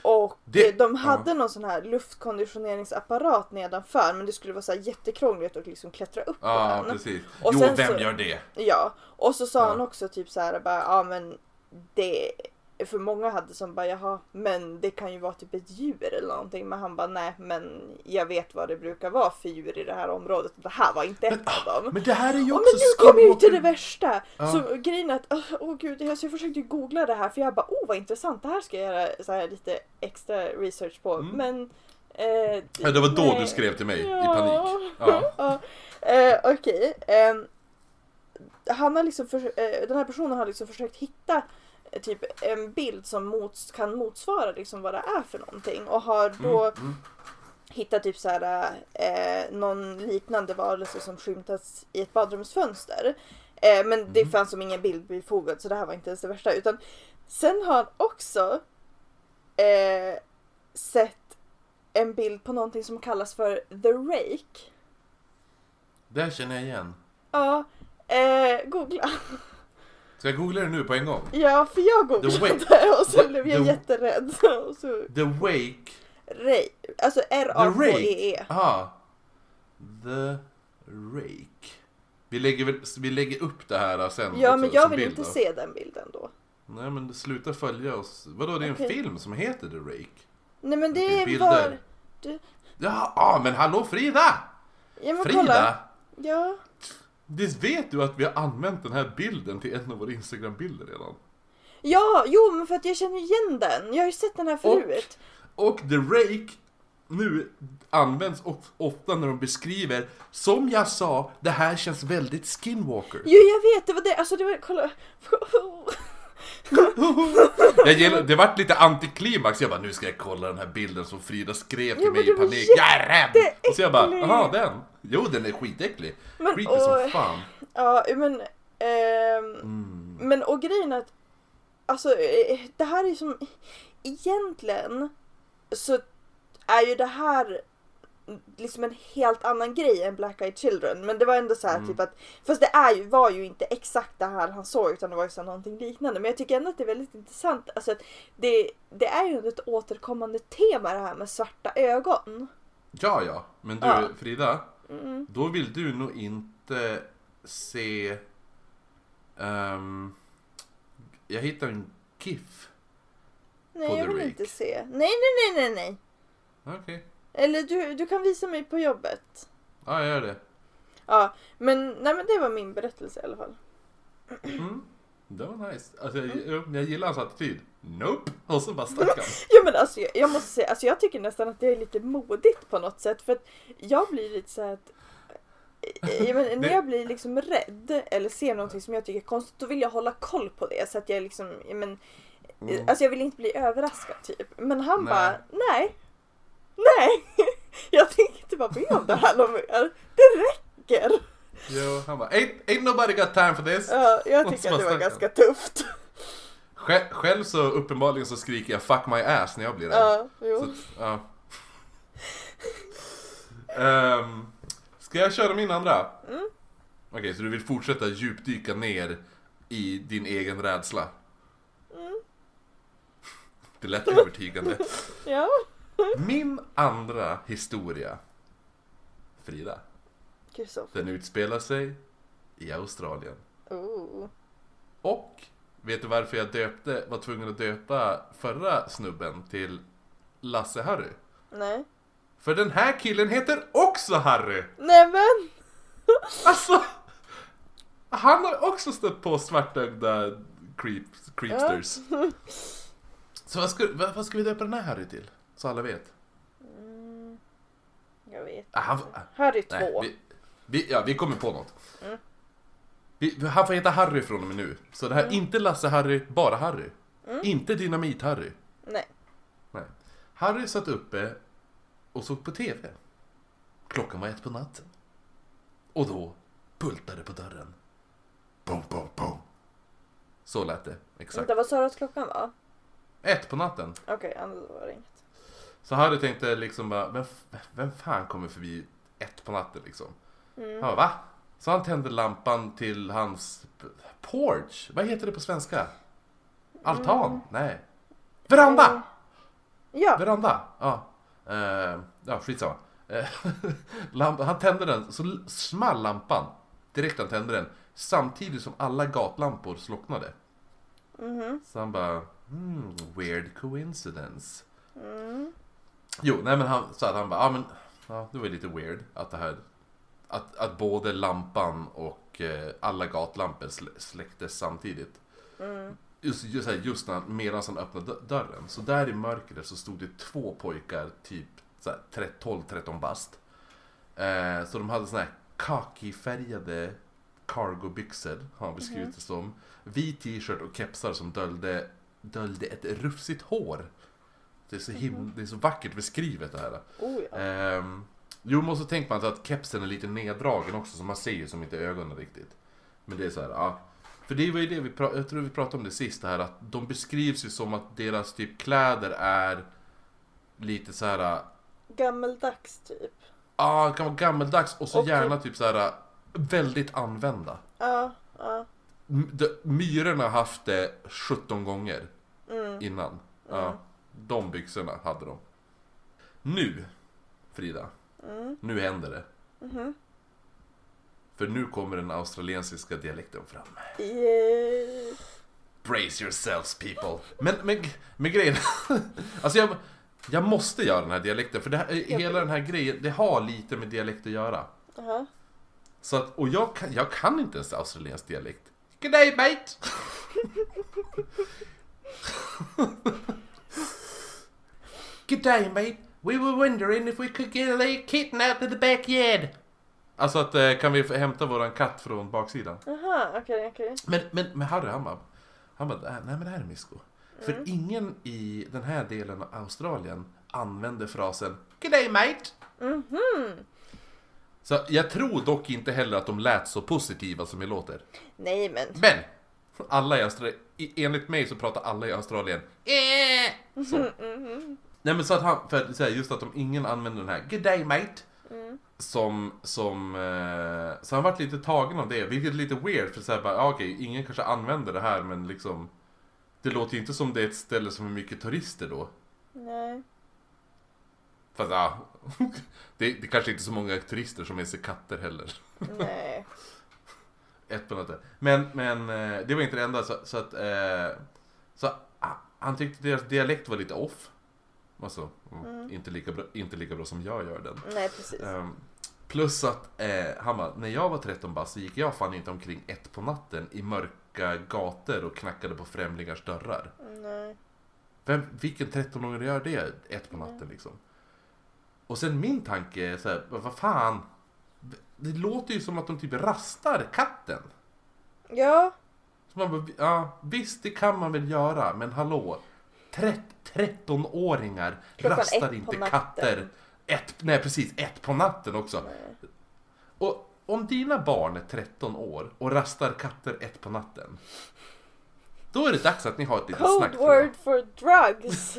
och Det- de hade ja. någon sån här luftkonditioneringsapparat nedanför men det skulle vara så här jättekrångligt att liksom klättra upp på Ja, den. precis. Och jo, vem så- gör det? Ja, och så sa Ja. han också typ så här bara, ja men det för många hade som bara jaha men det kan ju vara typ ett djur eller någonting men han bara nej men jag vet vad det brukar vara för djur i det här området det här var inte ett av dem. Men det här är ju också men nu kommer jag ju till det värsta! Ja. Så grejen är att, åh åh, gud, alltså, jag försökte googla det här för jag bara, oh vad intressant, det här ska jag göra så här, lite extra research på. Mm. Men... Eh, Ja, det var då nej. du skrev till mig i Ja. panik. Ja. ja. Eh, Okej. ehm, han har liksom för, eh, den här personen har liksom försökt hitta eh, typ en bild som mots, kan motsvara liksom vad det är för någonting och har då Mm, mm. hittat typ så här, eh, någon liknande varelse som skymtats i ett badrumsfönster. Eh, men det Mm. fanns som ingen bild bifogad så det här var inte ens det värsta. Utan sen har han också eh, sett en bild på någonting som kallas för The Rake. Det känner jag igen. Ja, eh, googla. Ska jag googla det nu på en gång? Ja, för jag googlade och så The- blev jag the- jätterädd. Och så, The Wake. Ray, alltså R-A-K-E-E. Ah. The Rake. Vi lägger, vi lägger upp det här sen Ja, också men jag vill bild inte då. se den bilden då. Nej men det slutar följa oss. Vadå det är Okej. en film som heter The Rake? Nej men det Okej, är bilder. var... Du, Ja, ah, men hallå Frida! ja men Frida! kolla. Ja. Visst vet du att vi har använt den här bilden till en av våra Instagram-bilder redan? Ja, jo men för att jag känner igen den. Jag har ju sett den här förut. Och The Rake nu används of- ofta när de beskriver, som jag sa, det här känns väldigt Skinwalker. Jo jag vet, det var det. Alltså det var, kolla. Jag gillar, det vart lite antiklimax, jag bara nu ska jag kolla den här bilden som Frida skrev till Ja, mig i det panik. Jag är rädd! Och så jag bara, jaha den? Jo den är skitäcklig. Men, Creepy som åh. fan. Ja men. ehm, Mm. Men och grejen är att. Alltså eh, det här är som. Egentligen. Så är ju det här. Liksom en helt annan grej än Black Eyed Children. Men det var ändå så här Mm. typ att. Fast det är ju, var ju inte exakt det här han såg utan det var ju så någonting liknande. Men jag tycker ändå att det är väldigt intressant. Alltså att det, det är ju ett återkommande tema det här med svarta ögon. Ja, ja. Men du Ja. Frida, Mm. då vill du nog inte se... ehm, jag hittade en GIF. Nej På jag vill Rake. inte se. Nej nej nej nej nej. Okej. Eller du, du kan visa mig på jobbet. Ja, jag gör det. Ja, men, nej, men det var min berättelse i alla fall. Mm. Det var nice. Alltså, jag, jag, jag gillar hans attityd. Nope! Och så bara stack han. Ja men alltså jag, jag måste säga, alltså jag tycker nästan att det är lite modigt på något sätt för att jag blir lite så att eh, jag men, när jag blir liksom rädd eller ser någonting som jag tycker är konstigt då vill jag hålla koll på det så att jag liksom, jag men, Mm. alltså jag vill inte bli överraskad typ. Men han Nej. bara, nej, nej, jag tänker inte vara med om det här någon mer. Det räcker. Jo, han bara ain't, ain't nobody got time for this. Ja, jag tycker att det var ganska tufft. Själv, själv så uppenbarligen så skriker jag 'fuck my ass' när jag blir rädd. Ja, Så, ja. Ehm, ska jag köra min andra? Mm. Okej, så du vill fortsätta djupdyka ner i din egen rädsla? Mm. Det lät övertygande. Ja. Min andra historia, Frida, Kristoffer. den utspelar sig i Australien. Oh. Och vet du varför jag döpte, var tvungen att döpa förra snubben till Lasse-Harry? Nej. För den här killen heter också Harry! Nej men! Alltså! Han har också stött på svartögda creep, creepsters. Så vad ska, vad, vad ska vi döpa den här Harry till? Så alla vet. Mm, jag vet Ah, han, inte. Harry nej, 2. vi, vi, ja, vi kommer på något. Mm. Vi, han får heta Harry från och med nu. Så det här är Mm. inte Lasse-Harry, bara Harry. Inte Dynamit-Harry. Nej. Nej. Harry satt uppe och såg på TV. Klockan var ett på natten. Och då bultade på dörren. Boom, boom, boom. Så lät det. Exakt. Vänta, vad sa du att klockan var? Ett på natten. Okej, okay, då var det inget. Så Harry tänkte liksom bara, vem, vem fan kommer förbi ett på natten liksom? Mm. Han bara, va? Så han tände lampan till hans porch. Vad heter det på svenska? Altan? Mm. Nej. Veranda! Eh, Ja. Veranda? Ja. Uh, ja, skitsamma. Eh, han tände den, så small lampan direkt han tände den. Samtidigt som alla gatlampor slocknade. Mhm. Så han bara, hmm, weird coincidence. Mm. Jo, nej men han sa att han bara, ja men, ja det var lite weird att det här, att, att både lampan och eh, alla gatlampor sl- släcktes samtidigt. Mm. Just, just, här, just när, medan han öppnade dö- dörren. Så där i mörkret så stod det två pojkar, typ så här, 12-13 bast. Eh, så de hade såna här kakifärgade cargobyxor, har han beskrivit Mhm. det som. Vit t-shirt och kepsar som döljde, döljde ett rufsigt hår. Det är, så him- det är så vackert beskrivet det här. Oh ja. Ehm, jo, men så tänker man att kepsen är lite neddragen också, så man ser ju som inte ögonen riktigt. Men det är så här, ja. För det var ju det vi pratade, jag tror vi pratade om det sist, det här att de beskrivs ju som att deras typ kläder är lite så här, Gammeldags typ. ja, det kan vara gammeldags och så Och gärna typ så här väldigt använda. Ja, ja. M- de- Myrorna har haft det 17 gånger Mm. innan. Ja, Mm. de byxorna hade de. Nu, Frida, Mm. nu händer det. Mhm. För nu kommer den australiensiska dialekten fram. Yeah. Brace yourselves people. Men, men, men grejen, alltså jag, jag måste göra den här dialekten för det här, hela den här grejen, det har lite med dialekt att göra. Aha. Så att, och jag kan, jag kan inte ens australiensk dialekt. Good day mate! Good day mate! We were wondering if we could get a little kitten out of the backyard. Alltså att, eh, kan vi få hämta våran katt från baksidan? Aha, okej, okej. Men, men, men Harry han bara, han bara, nej men det här är Misko. För ingen i den här delen av Australien använder frasen Good day mate! Mhm. Så jag tror dock inte heller att de lät så positiva som det låter. Nej men. Men! Alla i Australien, enligt mig så pratar alla i Australien eh! så. Mhm. Nej men så att han, för att säga just att om ingen använder den här Good day mate Mm. Som, som, eh, så han varit lite tagen av det, vilket är lite weird för såhär bara, ja, okej, ingen kanske använder det här men liksom Det låter ju inte som det är ett ställe som är mycket turister då Nej. Fast ja, det, det kanske inte är så många turister som är sig katter heller Nej. Ett på natten. Men, men eh, det var inte det enda så, så att eh, Så ah, han tyckte deras dialekt var lite off Alltså, mm, Mm. inte, lika bra, inte lika bra som jag gör den Nej precis. Ehm, plus att eh, han bara, när jag var 13 bast så gick jag fan inte omkring ett på natten i mörka gator och knackade på främlingars dörrar. Nej. Vem, vilken 13-åring gör det ett på natten liksom? Och sen min tanke är så här, vad vad fan? Det låter ju som att de typ rastar katten. Ja. Så man bara, ja, visst det kan man väl göra, men hallå? Trett- 13-åringar Klockan rastar inte katter. Ett, nej precis, ett på natten också. Nej. Och om dina barn är 13 år och rastar katter ett på natten. Då är det dags att ni har ett litet snack. Code word for drugs.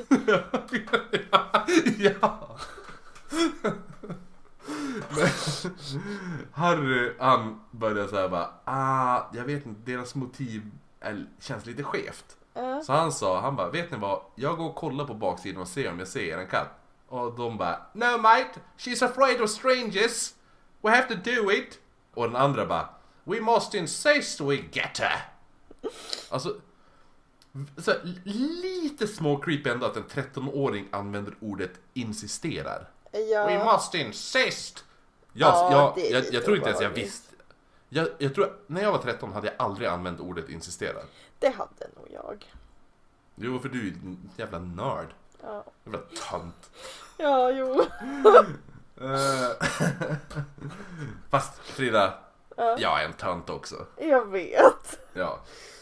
ja. Men, Harry, han börjar säga bara, ah, jag vet inte, deras motiv är, känns lite skevt. Ja. Så han sa, han bara, vet ni vad? Jag går och kollar på baksidan och ser om jag ser en katt. Och de bara, no mate, she's afraid of strangers. We have to do it. Och den andra bara, we must insist we get her. Alltså, så här, lite små creepy ändå att en 13-åring använder ordet insisterar. Ja. We must insist! Jag, Ja, jag, det jag, jag tror inte ens jag visste. Jag, jag tror, när jag var 13 hade jag aldrig använt ordet insisterar. Det hade nog jag. Jo, för du är en jävla nörd. Ja. Jävla tönt. Ja, jo. Eh, Fast Frida, Ja. jag är en tönt också. Jag vet. Ja.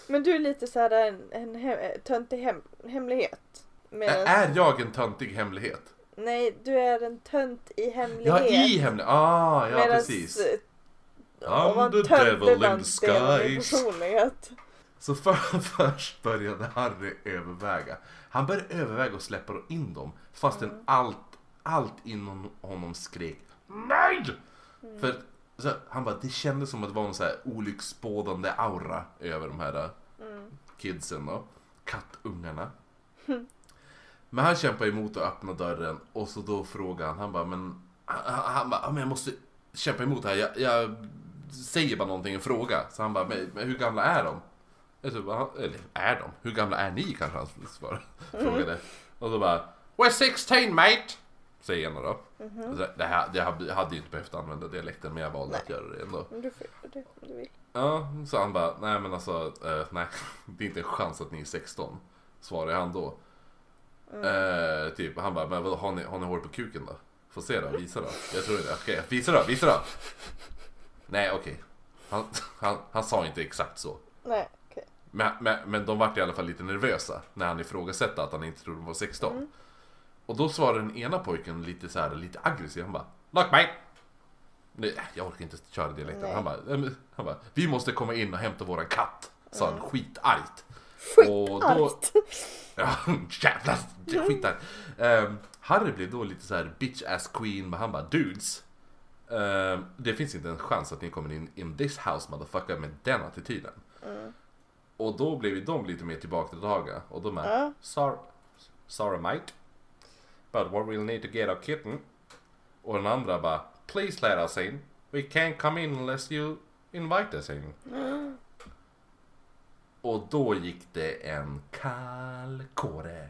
Men du är lite så här en, en he- töntig hem, hemlighet. Medans- Är jag en töntig hemlighet? Nej, du är en tönt i hemlighet. Ja, i hemlighet. Ah, ja Medans, precis. I'm the devil in bara en Så för, först började Harry överväga. Han började överväga att släppa in dem fastän allt, allt inom honom skrek NEJ! För så, han bara, det kändes som att det var en så här olycksbådande aura över de här Mm. kidsen då. Kattungarna. Men han kämpade emot att öppna dörren och så då frågade han, han bara, men han, han- bara, "Ja, men jag måste kämpa emot det här. Jag, jag säger bara någonting, en fråga. Så han bara, men hur gamla är de? Jag typ, "Ja, eller är de? Hur gamla är ni kanske han svarade, frågade. Och då bara, We're 16 mate! Säger ena då. Så Det, här, det hade jag hade ju inte behövt använda dialekten men jag valde att göra det ändå. Men Du får göra det om du vill. Ja, så han bara, nej men alltså, eh, nej, det är inte en chans att ni är 16. Svarade han då. Eh, typ, han bara, men vadå, har ni, har ni hår på kuken då? Få se då, visa då. Jag tror det. Okej, visa då, visa då. Nej, okej. Han, han, han sa inte exakt så. Nej. Men, men, men de vart i alla fall lite nervösa när han ifrågasatte att han inte trodde de var 16. Och då svarade den ena pojken lite så här, lite aggressiv. Han bara, Look mate! Nej, jag orkar inte köra dialekten. Han bara, "Ehm, han bara, vi måste komma in och hämta våran katt. Sa han skitargt. Skitargt! Ja, jävlar, skitargt. Um, Harry blev då lite så här bitch ass queen, men han bara, dudes. ehm, det finns inte en chans att ni kommer in in this house motherfucker med den attityden. Och då blev ju de lite mer tillbakadragna och de är Ja. sorry, sorry mate. But what we'll need to get our kitten. Och den andra bara Please let us in. We can't come in unless you invite us in. Och då gick det en kall kåre.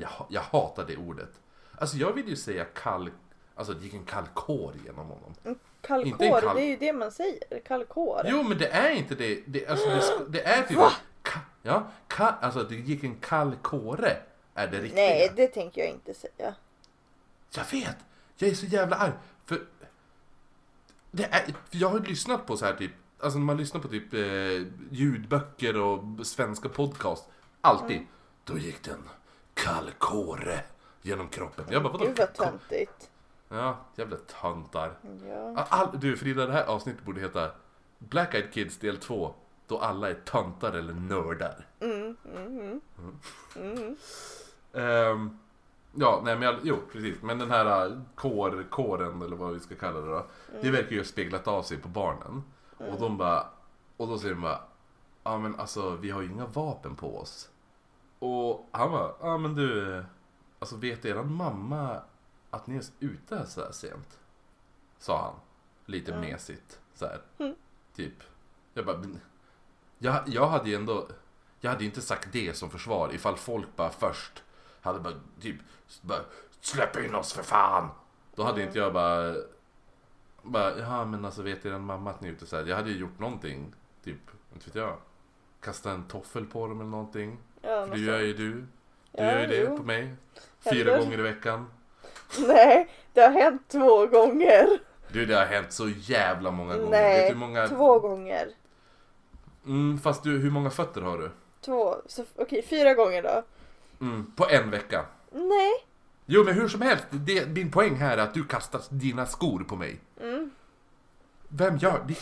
Jag, ha- jag hatar det ordet. Alltså jag vill ju säga kall... Alltså det gick en kall kår genom honom. En Kallkår, kall- det är ju det man säger. Kallkår. Jo men det är inte det. Det, alltså, det, det är typ... Ka, ja, ka, alltså det gick en kall kåre. Är det riktiga. Nej, det tänker jag inte säga. Jag vet! Jag är så jävla arg. För, det är, för jag har ju lyssnat på så här typ, alltså när man lyssnar på typ eh, ljudböcker och svenska podcast. Alltid. Mm. Då gick den kall kåre genom kroppen. Jag bara, vadå? Gud vad töntigt. Ja, jävla töntar. Ja. All, du Frida, det här avsnittet borde heta Black Eyed Kids del 2. Då alla är töntar eller nördar. Mm, mm, mm. Ehm, ja, nej men jag, jo precis. Men den här uh, kår, kåren eller vad vi ska kalla det då. Det verkar ju ha speglat av sig på barnen. Och de bara, och då säger de bara, ja men alltså vi har ju inga vapen på oss. Och han bara, ja men du, alltså vet eran mamma att ni är ute här så här sent? Sa han. Lite mesigt så här. Typ. Jag bara, jag, jag hade ju ändå, jag hade ju inte sagt det som försvar ifall folk bara först hade bara typ, bara, släpp in oss för fan! Då hade inte jag bara, bara, ja men alltså vet er mamma att ni är ute så här. Jag hade ju gjort någonting, typ, inte vet jag. Kasta en toffel på dem eller någonting. Ja, För det gör ju du. Du Ja, gör ju det jo. på mig. Fyra Händer. gånger i veckan. Nej, det har hänt två gånger. Du, det har hänt så jävla många gånger. Nej, Vet du hur många... två gånger. Mm, fast du, hur många fötter har du? Två, så okej fyra gånger då. Mm, på en vecka. Nej. Jo, men hur som helst. Det, din poäng här är att du kastar dina skor på mig. Mm. Vem gör det?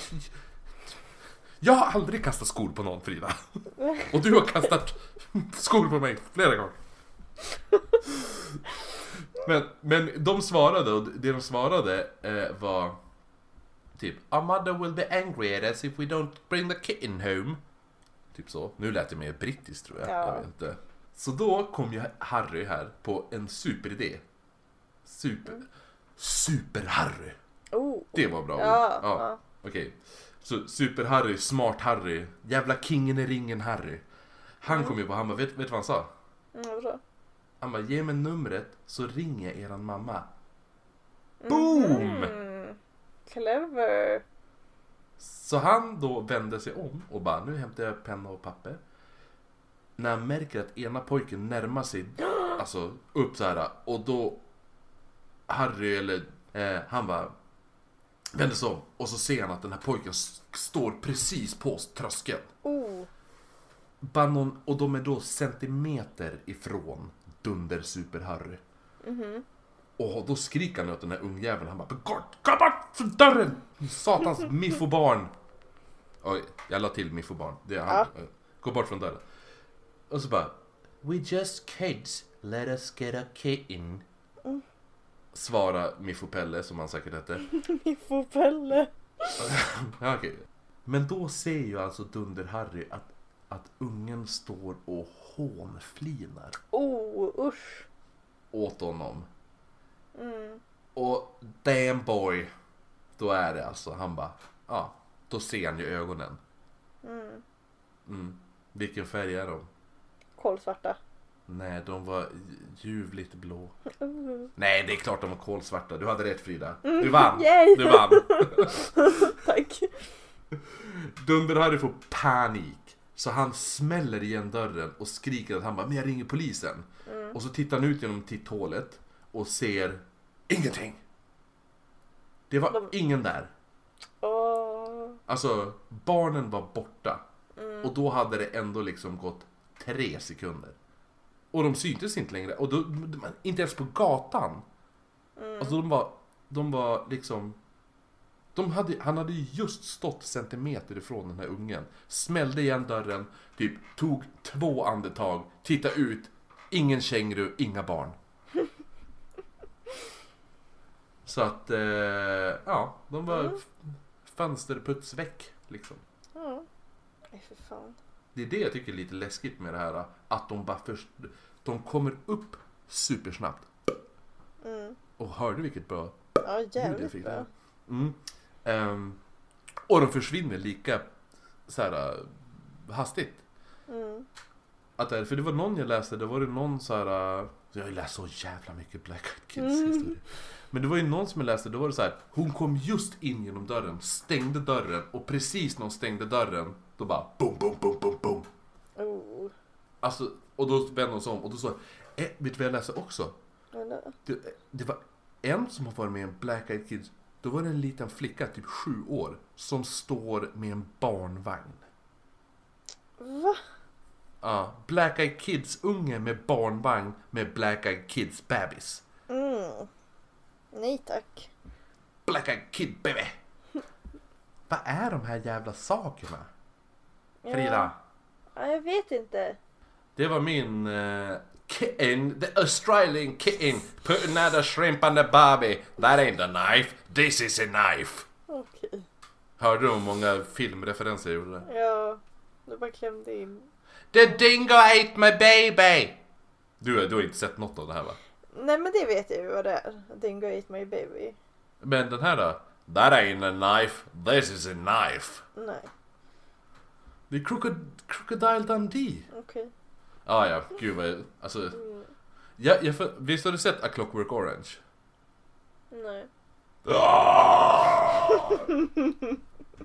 Jag har aldrig kastat skor på någon, Frida. Och du har kastat skor på mig flera gånger. Men, men de svarade, och det de svarade eh, var typ Our mother will be angry at us if we don't bring the kitten home. Typ så. Nu lät det mer brittiskt tror jag. Ja. Jag vet inte. Så då kom ju Harry här på en superidé. Super... Super-Harry. Oh. Det var bra ord. Ja, ja. ja. Okej. Så Super-Harry, Smart-Harry, jävla kingen i ringen-Harry. Han kom ju på, han bara, vet, vet du vad han sa? Mm, vadå? Han bara, ge mig numret så ringer jag eran mamma. Boom! Mm. Clever. Så han då vände sig om och bara, nu hämtar jag penna och papper. När han märker att ena pojken närmar sig, alltså upp så här och då Harry eller eh, han bara vänder sig om och så ser han att den här pojken står precis på tröskeln. Oh. Bara någon, och de är då centimeter ifrån Dunder Super Harry. Mhm. Och då skriker han åt den här ungjäveln. Han bara Gå bort från dörren! Satans miffobarn! Oj, jag la till miffobarn. Det är han. Gå bort från dörren. Och så bara We just kids, let us get a kitten. Mm. Svara Miffo Pelle som han säkert hette. Miffo Pelle. Ja, okej. Men då ser ju alltså Dunder-Harry att, att ungen står och hånflinar Oh, usch. åt honom. Mm. Och damn boy, då är det alltså, han bara, ja, då ser han ju ögonen. Mm. Mm. Vilken färg är de? Kolsvarta. Nej, de var ljuvligt blå. Uh. Nej, det är klart de var kolsvarta. Du hade rätt Frida. Du vann! Yay. Du vann! Tack. Dunder-Harry får panik. Så han smäller igen dörren och skriker att han bara, men jag ringer polisen. Mm. Och så tittar han ut genom titthålet och ser ingenting. Det var De- ingen där. Åh. Alltså, barnen var borta. Mm. Och då hade det ändå liksom gått tre sekunder. Och de syntes inte längre. Och då, inte ens på gatan. Mm. Alltså de var, de var liksom... De hade, han hade ju just stått centimeter ifrån den här ungen. Smällde igen dörren, typ tog två andetag, tittade ut. Ingen känguru, inga barn. Så att, eh, ja, de var Mm. f- fönsterputsväck liksom. Ja. Nej, för fan. Det är det jag tycker är lite läskigt med det här. Att de bara först... De kommer upp supersnabbt. Mm. Och hörde du vilket bra Ja, ljud jag fick bra. där? Mm. Ehm, och de försvinner lika så här, äh, hastigt. Mm. Att det, för det var någon jag läste, det var det någon så här. äh, Jag har ju läst så jävla mycket Black Eyed Kids Mm. historia. Men det var ju någon som jag läste, då var det så här. Hon kom just in genom dörren, stängde dörren och precis när hon stängde dörren, då bara boom, boom, boom, boom, boom. Oh. Alltså, och då vände hon sig om och då sa eh, vet du vad jag läste också? Det, det var en som har varit med i en Black Eyed Kids. Då var det en liten flicka, typ sju år, som står med en barnvagn. Va? Ja, Black Eyed Kids-unge med barnvagn med Black Eyed Kids bebis. Mm. Nej tack. Black Eyed Kid baby! Vad är de här jävla sakerna? Frida? Ja, jag vet inte. Det var min uh, kitten, the Australian kitten, put another shrimp on the barbie. That ain't a knife, this is a knife. Okej. Hörde du hur många filmreferenser jag gjorde? Ja. Du bara klämde in. The dingo ate my baby! Du, du har inte sett något av det här va? Nej men det vet jag ju vad det är. Dingo ate my baby. Men den här då? That ain't a knife, this is a knife. Nej. Det är Crocod- Crocodile Dundee. Okej. Ah, ja, gud vad alltså. Mm. Jag, jag, för- visst har du sett A Clockwork Orange? Nej.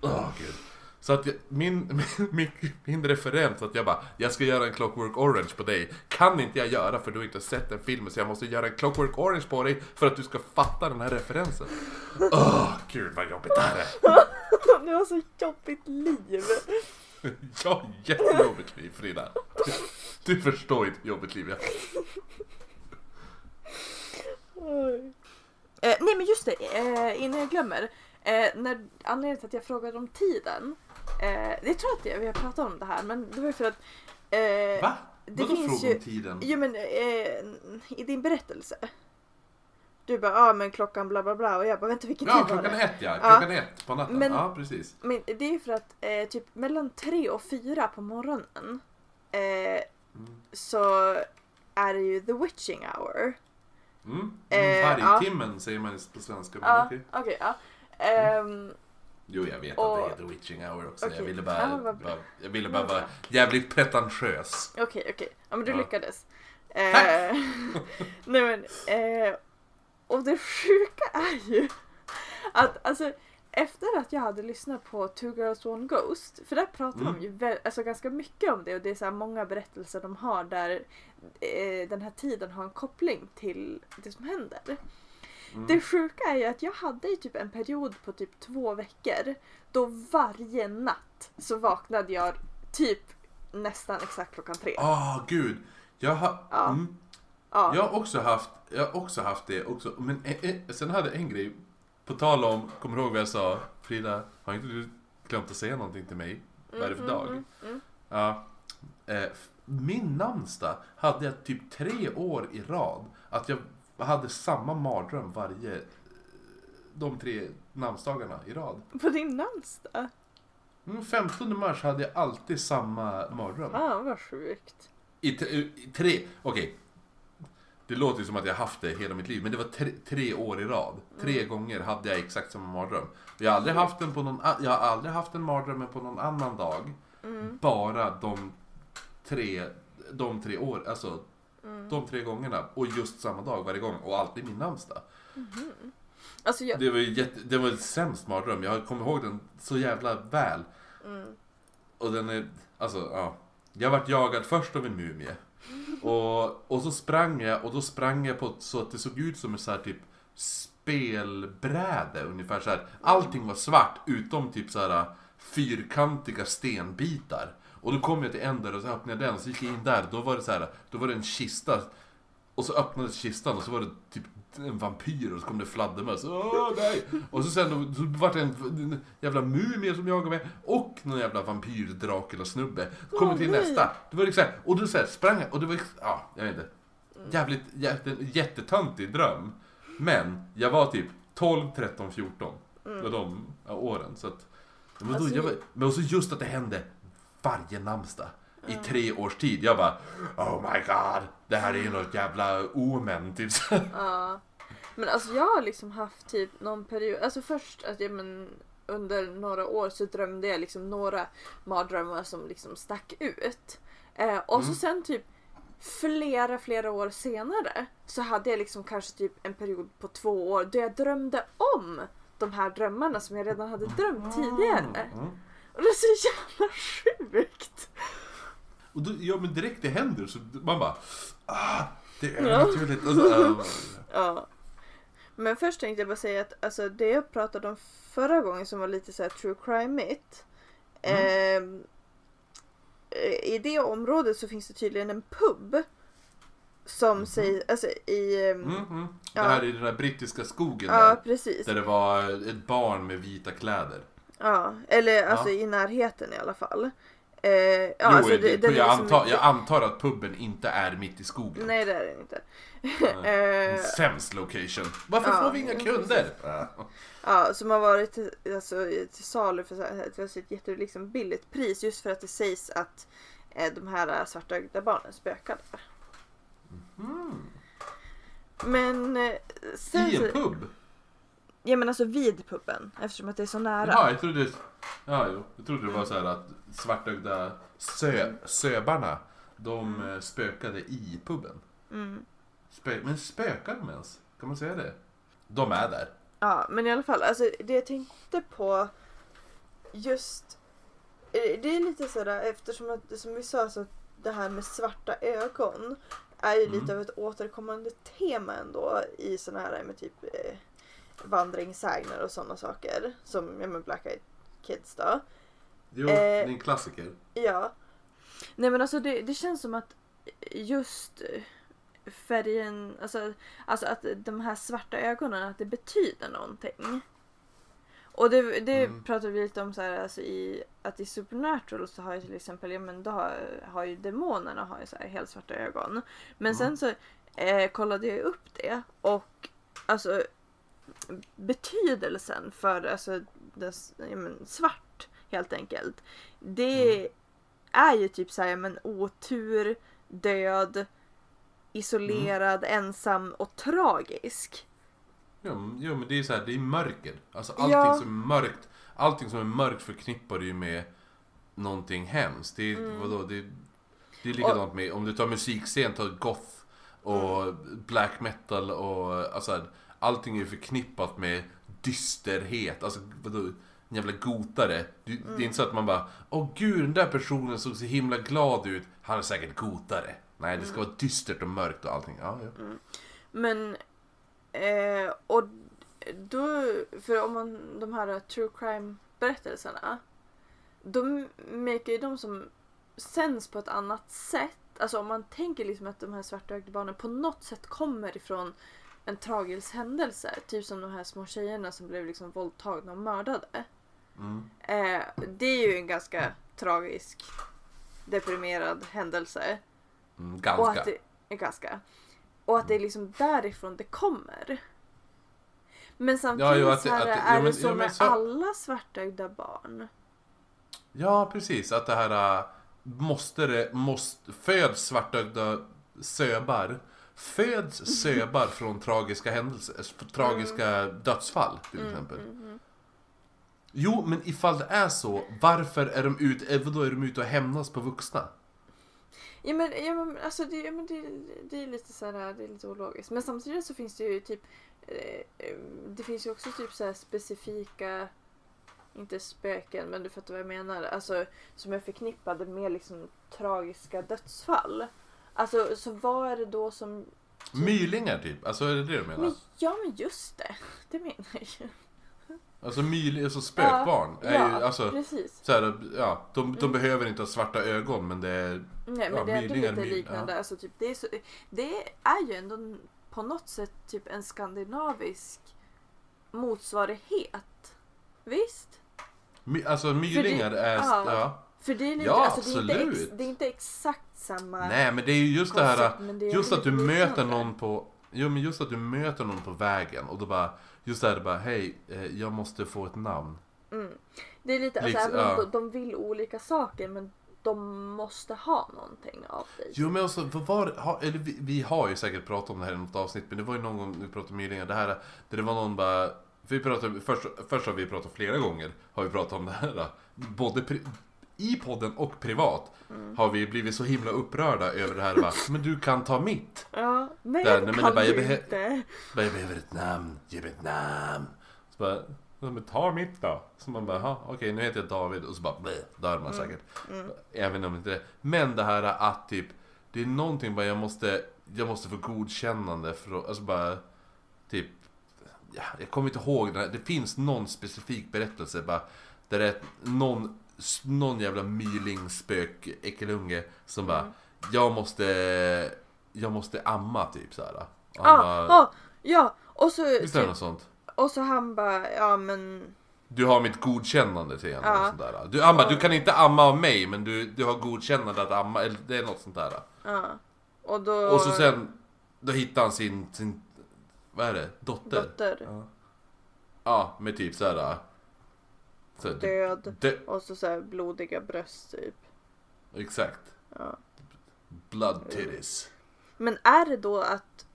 Åh gud. Så att jag, min, min, min referens att jag bara, jag ska göra en Clockwork Orange på dig. Kan inte jag göra för du har inte sett den filmen så jag måste göra en Clockwork Orange på dig för att du ska fatta den här referensen. Åh gud vad jobbigt det här är. Du har så jobbigt liv. Jag har jättejobbigt liv Frida. Du, du förstår inte hur jobbigt liv jag har. Eh, nej men just det, eh, innan jag glömmer. Eh, när, anledningen till att jag frågade om tiden. Eh, jag tror att jag, vi har pratat om det här men det var ju för att eh, Va? det Vadå finns fråga ju- om tiden? Jo men eh, i din berättelse. Du bara, ja ah, men klockan bla bla bla och jag bara vänta vilken Ja, tid var klockan det? ett ja. Ja. Klockan ett på natten. Men- Ja, precis. Men det är för att eh, typ mellan tre och fyra på morgonen eh, Mm. så är det ju the witching hour. Mm. Eh, Mm, ja. Vargtimmen säger man på svenska. Men Ja, okej. okej. ja. Ehm, Jo, jag vet Och- att det heter witching hour också. Jag Okej. ville Ja, bara, bra. bara, jag ville bara vara jävligt pretentiös. Okej, okej. Ja men du Ja. lyckades. Eh, Tack! nej men, eh, och det sjuka är ju att alltså efter att jag hade lyssnat på Two Girls One Ghost, för där pratar Mm. de ju alltså, ganska mycket om det och det är så många berättelser de har där eh, den här tiden har en koppling till det som händer. Mm. Det sjuka är ju att jag hade ju typ en period på typ två veckor då varje natt så vaknade jag typ nästan exakt klockan tre. Åh, gud. Jag har, Ja. mm, Ja. jag har också haft, jag har också haft det också. Men eh, eh, sen hade jag en grej. På tal om, kommer du ihåg vad jag sa? Frida, har inte du glömt att säga någonting till mig? Vad är det för Mm, dag? mm, mm. Ja. Eh, min namnsdag hade jag typ tre år i rad. Att jag hade samma mardröm varje... De tre namnsdagarna i rad. På din namnsdag? Mm, 15 mars hade jag alltid samma mardröm. Fan vad sjukt. I, i tre, okej. Det låter ju som att jag haft det hela mitt liv, men det var tre, tre år i rad. Tre gånger hade jag exakt samma mardröm. Jag har aldrig haft den på någon, jag har aldrig haft en mardröm på någon annan dag. Bara de tre, de tre år, alltså de tre gångerna. Och just samma dag varje gång och alltid min namnsdag. Alltså jag... Det var ju jätte, det var ett sämst mardröm. Jag kommer ihåg den så jävla väl. Mm. Och den är, alltså ja. Jag vart jagad först av en mumie. Och, och så sprang jag och då sprang jag på ett- så att det såg ut som ett så här typ spelbräde ungefär så här. Allting var svart utom typ så här äh, fyrkantiga stenbitar. Och då kom jag till en där och så öppnade jag den så gick jag in där. Då var det så här, då var det en kista. Och så öppnades kistan och så var det typ en vampyr och så kom det fladdermöss. Åh nej! Och så sen så var det en, en jävla mumie som jagade mig och någon jävla vampyr Dracula snubbe. Så kom jag till nej. nästa. Det var liksom, och då så här, sprang jag och det var, ja, jag vet inte. Jävligt, jätte, jättetöntig dröm. Men jag var typ 12, 13, 14. Det var de åren. Så att, men, då, Alltså, jag men också just att det hände varje namnsdag. I tre års tid. Jag bara Oh my god. Det här är ju något jävla omen. Typ. så. Ja. Men alltså jag har liksom haft typ någon period, alltså först att jag men under några år så drömde jag liksom några mardrömmar som liksom stack ut. Eh, och så Mm. sen typ flera, flera år senare så hade jag liksom kanske typ en period på två år då jag drömde om de här drömmarna som jag redan hade drömt tidigare. Mm. Och det är så jävla sjukt! Och då, ja men direkt det händer så man bara ah, Det är Ja. naturligt. Och så, äh, Ja. Men först tänkte jag bara säga att alltså, det jag pratade om förra gången som var lite så här true crime-igt. ehm, eh, I det området så finns det tydligen en pub. Som säger, alltså i... ehm, mm, mm. Det här är i den där brittiska skogen Ja där. precis. Där det var ett barn med vita kläder. Ja, eller alltså Ja. i närheten i alla fall. Eh, ja, jo, alltså, det, det- jag, antar, inte- jag antar att puben inte är mitt i skogen. Nej det är den inte. Eh, sämst location. Varför ja, får vi inga kunder? Ja. Ja, som har varit till, alltså, till salu för så här, ett väldigt jätte, liksom, billigt pris just för att det sägs att eh, de här eh, svartögda barnen spökade. Mm. Men eh, sen I en pub? ja men alltså vid puben eftersom att det är så nära. Jaha, jag trodde, ja, jo. jag trodde det var så här att svartögda sö, söbarna, de eh, spökade i puben. Mm. Spö, men spökar de ens? Kan man säga det? De är där. Ja, men i alla fall, alltså det jag tänkte på just eh, det är lite sådär eftersom att som vi sa så det här med svarta ögon är ju Mm. lite av ett återkommande tema ändå i sådana här med typ eh, vandringssägner och sådana saker som ja, men Black Eyed Kids då. Jo, Eh. det är en klassiker. Ja. Nej men alltså det, det känns som att just eh, färgen, alltså, alltså att de här svarta ögonen, att det betyder någonting. Och det, det Mm. pratade vi lite om så här, alltså i, att i Supernatural så har ju till exempel, ja men då har, har ju demonerna har ju så här helt svarta ögon. Men Mm. sen så eh, kollade jag upp det och alltså betydelsen för alltså, dess, men, svart helt enkelt. Det Mm. är ju typ såhär, men otur, död, isolerad, Mm. ensam och tragisk. Jo, jo men det är så här, det är mörker. Alltså allting Ja. som är mörkt, allting som är mörkt förknippar du ju med någonting hemskt. Det är, Mm. vadå, det, det är likadant med, om du tar musikscen, tar goth och Mm. black metal och alltså allting är förknippat med dysterhet. Alltså vadå, en jävla gotare. Du, Det är inte så att man bara, åh gud den där personen såg så himla glad ut, han är säkert gotare. Nej, det ska Mm. vara dystert och mörkt och allting. Ja, ja. Men, eh, och då, för om man, de här true crime berättelserna, de märker ju de som sänds på ett annat sätt. Alltså om man tänker liksom att de här svartögda barnen på något sätt kommer ifrån en tragisk händelse. Typ som de här små tjejerna som blev liksom våldtagna och mördade. Mm. Eh, det är ju en ganska tragisk deprimerad händelse. Mm, Och ganska. att det är ganska. Och att det är liksom därifrån det kommer. Men samtidigt jo, att här, att är ja, men- det så ja, men med så- alla svartögda barn. Ja, precis. Att det här... äh, Måste det... Måste, föds svartögda söbar. Föds söbar från tragiska händelser, tragiska dödsfall till Mm, exempel. Jo, men ifall det är så, varför är de ute, vadå är de ute och hämnas på vuxna? Ja men, ja, men alltså det, ja, men det, det är lite så här, det är lite ologiskt. Men samtidigt så finns det ju typ eh, eh, Det finns ju också typ så här specifika Inte spöken men du fattar vad jag menar. Alltså som är förknippade med liksom tragiska dödsfall. Alltså så vad är det då som Mylingar typ, alltså är det det du menar? men, Ja men just det. Det menar jag ju. Alltså, myl, alltså spökbarn är ja, ju, alltså, precis. så här, ja, de, de behöver inte ha svarta ögon men det är, Nej men Ja, det är mylingar, lite myl- liknande. Alltså, typ, det, är så, det är ju ändå på något sätt typ en skandinavisk motsvarighet. Visst? my, alltså mylingar är, ja. ja. För det är lite, Ja, alltså, det är, inte ex, det är inte exakt samma Nej men det är ju just det här, det just att du möter någon på, jo men just att du möter någon på vägen och då bara, just det här bara, hej, eh, jag måste få ett namn. Mm. Det är lite, alltså, Liksom, även om ja. de, vill olika saker men de måste ha någonting av dig. Jo men alltså, vad var ha, eller vi, vi har ju säkert pratat om det här i något avsnitt, men det var ju någon gång vi pratade om mylingar, det här, där det var någon bara, vi pratade, först, först har vi pratat flera gånger, har vi pratat om det här, både i podden och privat, Mm. har vi blivit så himla upprörda över det här, bara, men du kan ta mitt. Ja, nej, Där, nej, men kan bara, du jag behö- inte. Bara, Jag behöver ett namn, ge mig ett namn. Så bara, "Ja, men ta mitt då. Så man bara, "Jaha, okej nu heter jag David och så bara, bleh, dör man säkert. Mm. Även om inte det. Men det här att typ, det är någonting bara jag måste, jag måste få godkännande för att, alltså bara, typ, ja, jag kommer inte ihåg det, här. det finns någon specifik berättelse bara, där det är någon, någon jävla mylingspök äckelunge som bara, Mm. jag måste, jag måste amma typ såhär. Han Ja, bara, ja, ja. Och så, Visst är det typ, något sånt? och så han bara, ja men Du har mitt godkännande till henne. Och sånt där. Du, amma, du kan inte amma av mig men du, du har godkännande att amma, eller det är något sånt där. Ja. Och då... Och så sen, då hittar han sin, sin vad är det? Dotter? Dotter. Ja. ja, med typ såhär... Så, Död. dö, Och så, så här blodiga bröst typ. exakt. Ja. Blood titties. Men är det då att...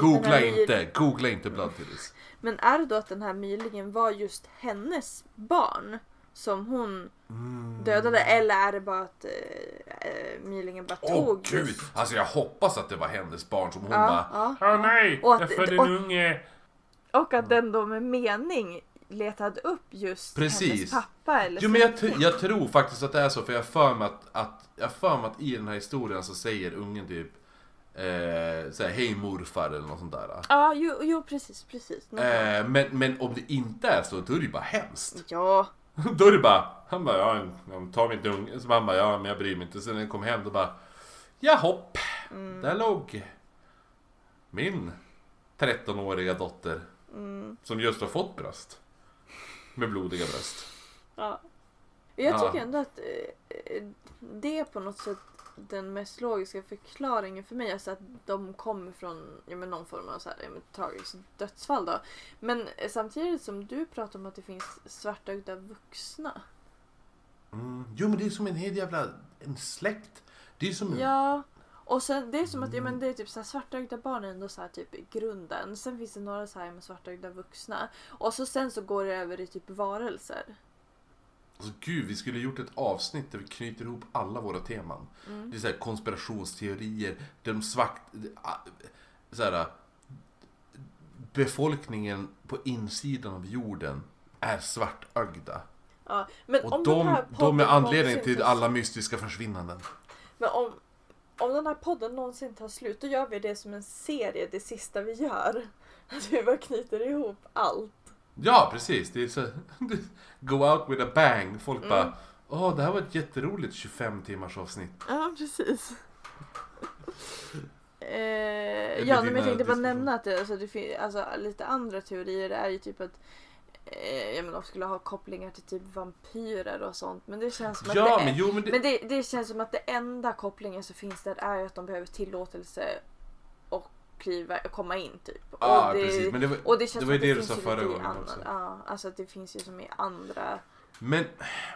Googla här inte, googla inte blood titties. Men är det då att den här mylingen var just hennes barn? Som hon Mm. dödade? Eller är det bara att eh, eh, mylingen bara Åh tog gud! just- Alltså jag hoppas att det var hennes barn som hon Ja, bara ja. Åh nej! Och att- jag födde en unge! Och att den då med mening letade upp just Precis. hennes pappa eller Jo men jag, jag tror faktiskt att det är så för jag för mig att, att, jag för mig att i den här historien så säger ungen typ eh, såhär, hej morfar eller något sånt där. Ja, jo, jo precis, precis. Eh, men, men om det inte är så, då är det ju bara hemskt. Ja, då är det bara, han bara, ja, jag tar mitt unge. Så han bara, ja men jag bryr mig inte. Sen när jag kom hem då bara, ja hopp, Mm. där låg min 13-åriga dotter. Mm. Som just har fått bröst. Med blodiga bröst. ja. Jag Ja. tycker ändå att eh, det är på något sätt den mest logiska förklaringen för mig. Alltså att de kommer från ja, men någon form av så här, ja, men, tragiskt dödsfall då. Men eh, samtidigt som du pratar om att det finns svartögda vuxna. Mm. Jo men det är som en hel jävla en släkt. Det är som... Ja. Och sen det är som att ja, men det är typ så här, svartögda barn är ändå så här, typ i grunden. Sen finns det några så här med svartögda vuxna. Och så sen så går det över i typ varelser. Alltså, gud, vi skulle gjort ett avsnitt där vi knyter ihop alla våra teman. Mm. Det är så här konspirationsteorier, de svart... Så här, befolkningen på insidan av jorden är svartögda. Ja, men Och om de, de är anledningen till alla mystiska försvinnanden. Men om, om den här podden någonsin tar slut, då gör vi det som en serie, det sista vi gör. Att vi bara knyter ihop allt. Ja, precis. Det är så... Go out with a bang. Folk Mm. bara... Åh, det här var ett jätteroligt 25 timmars avsnitt. Ja, precis. Eh, ja, men jag tänkte bara nämna att det, alltså, det finns alltså, lite andra teorier. Det är ju typ att eh, ja, men de skulle ha kopplingar till typ vampyrer och sånt. Men det känns som Ja, att det men jo men det... men det, det känns som att det enda kopplingen som finns där är att de behöver tillåtelse och kliva, komma in typ. Ja, och det, precis. Men det var, och det känns det som var ju att det du finns sa ju förra gången andra, också. Ja, alltså att det finns ju som i andra. Men,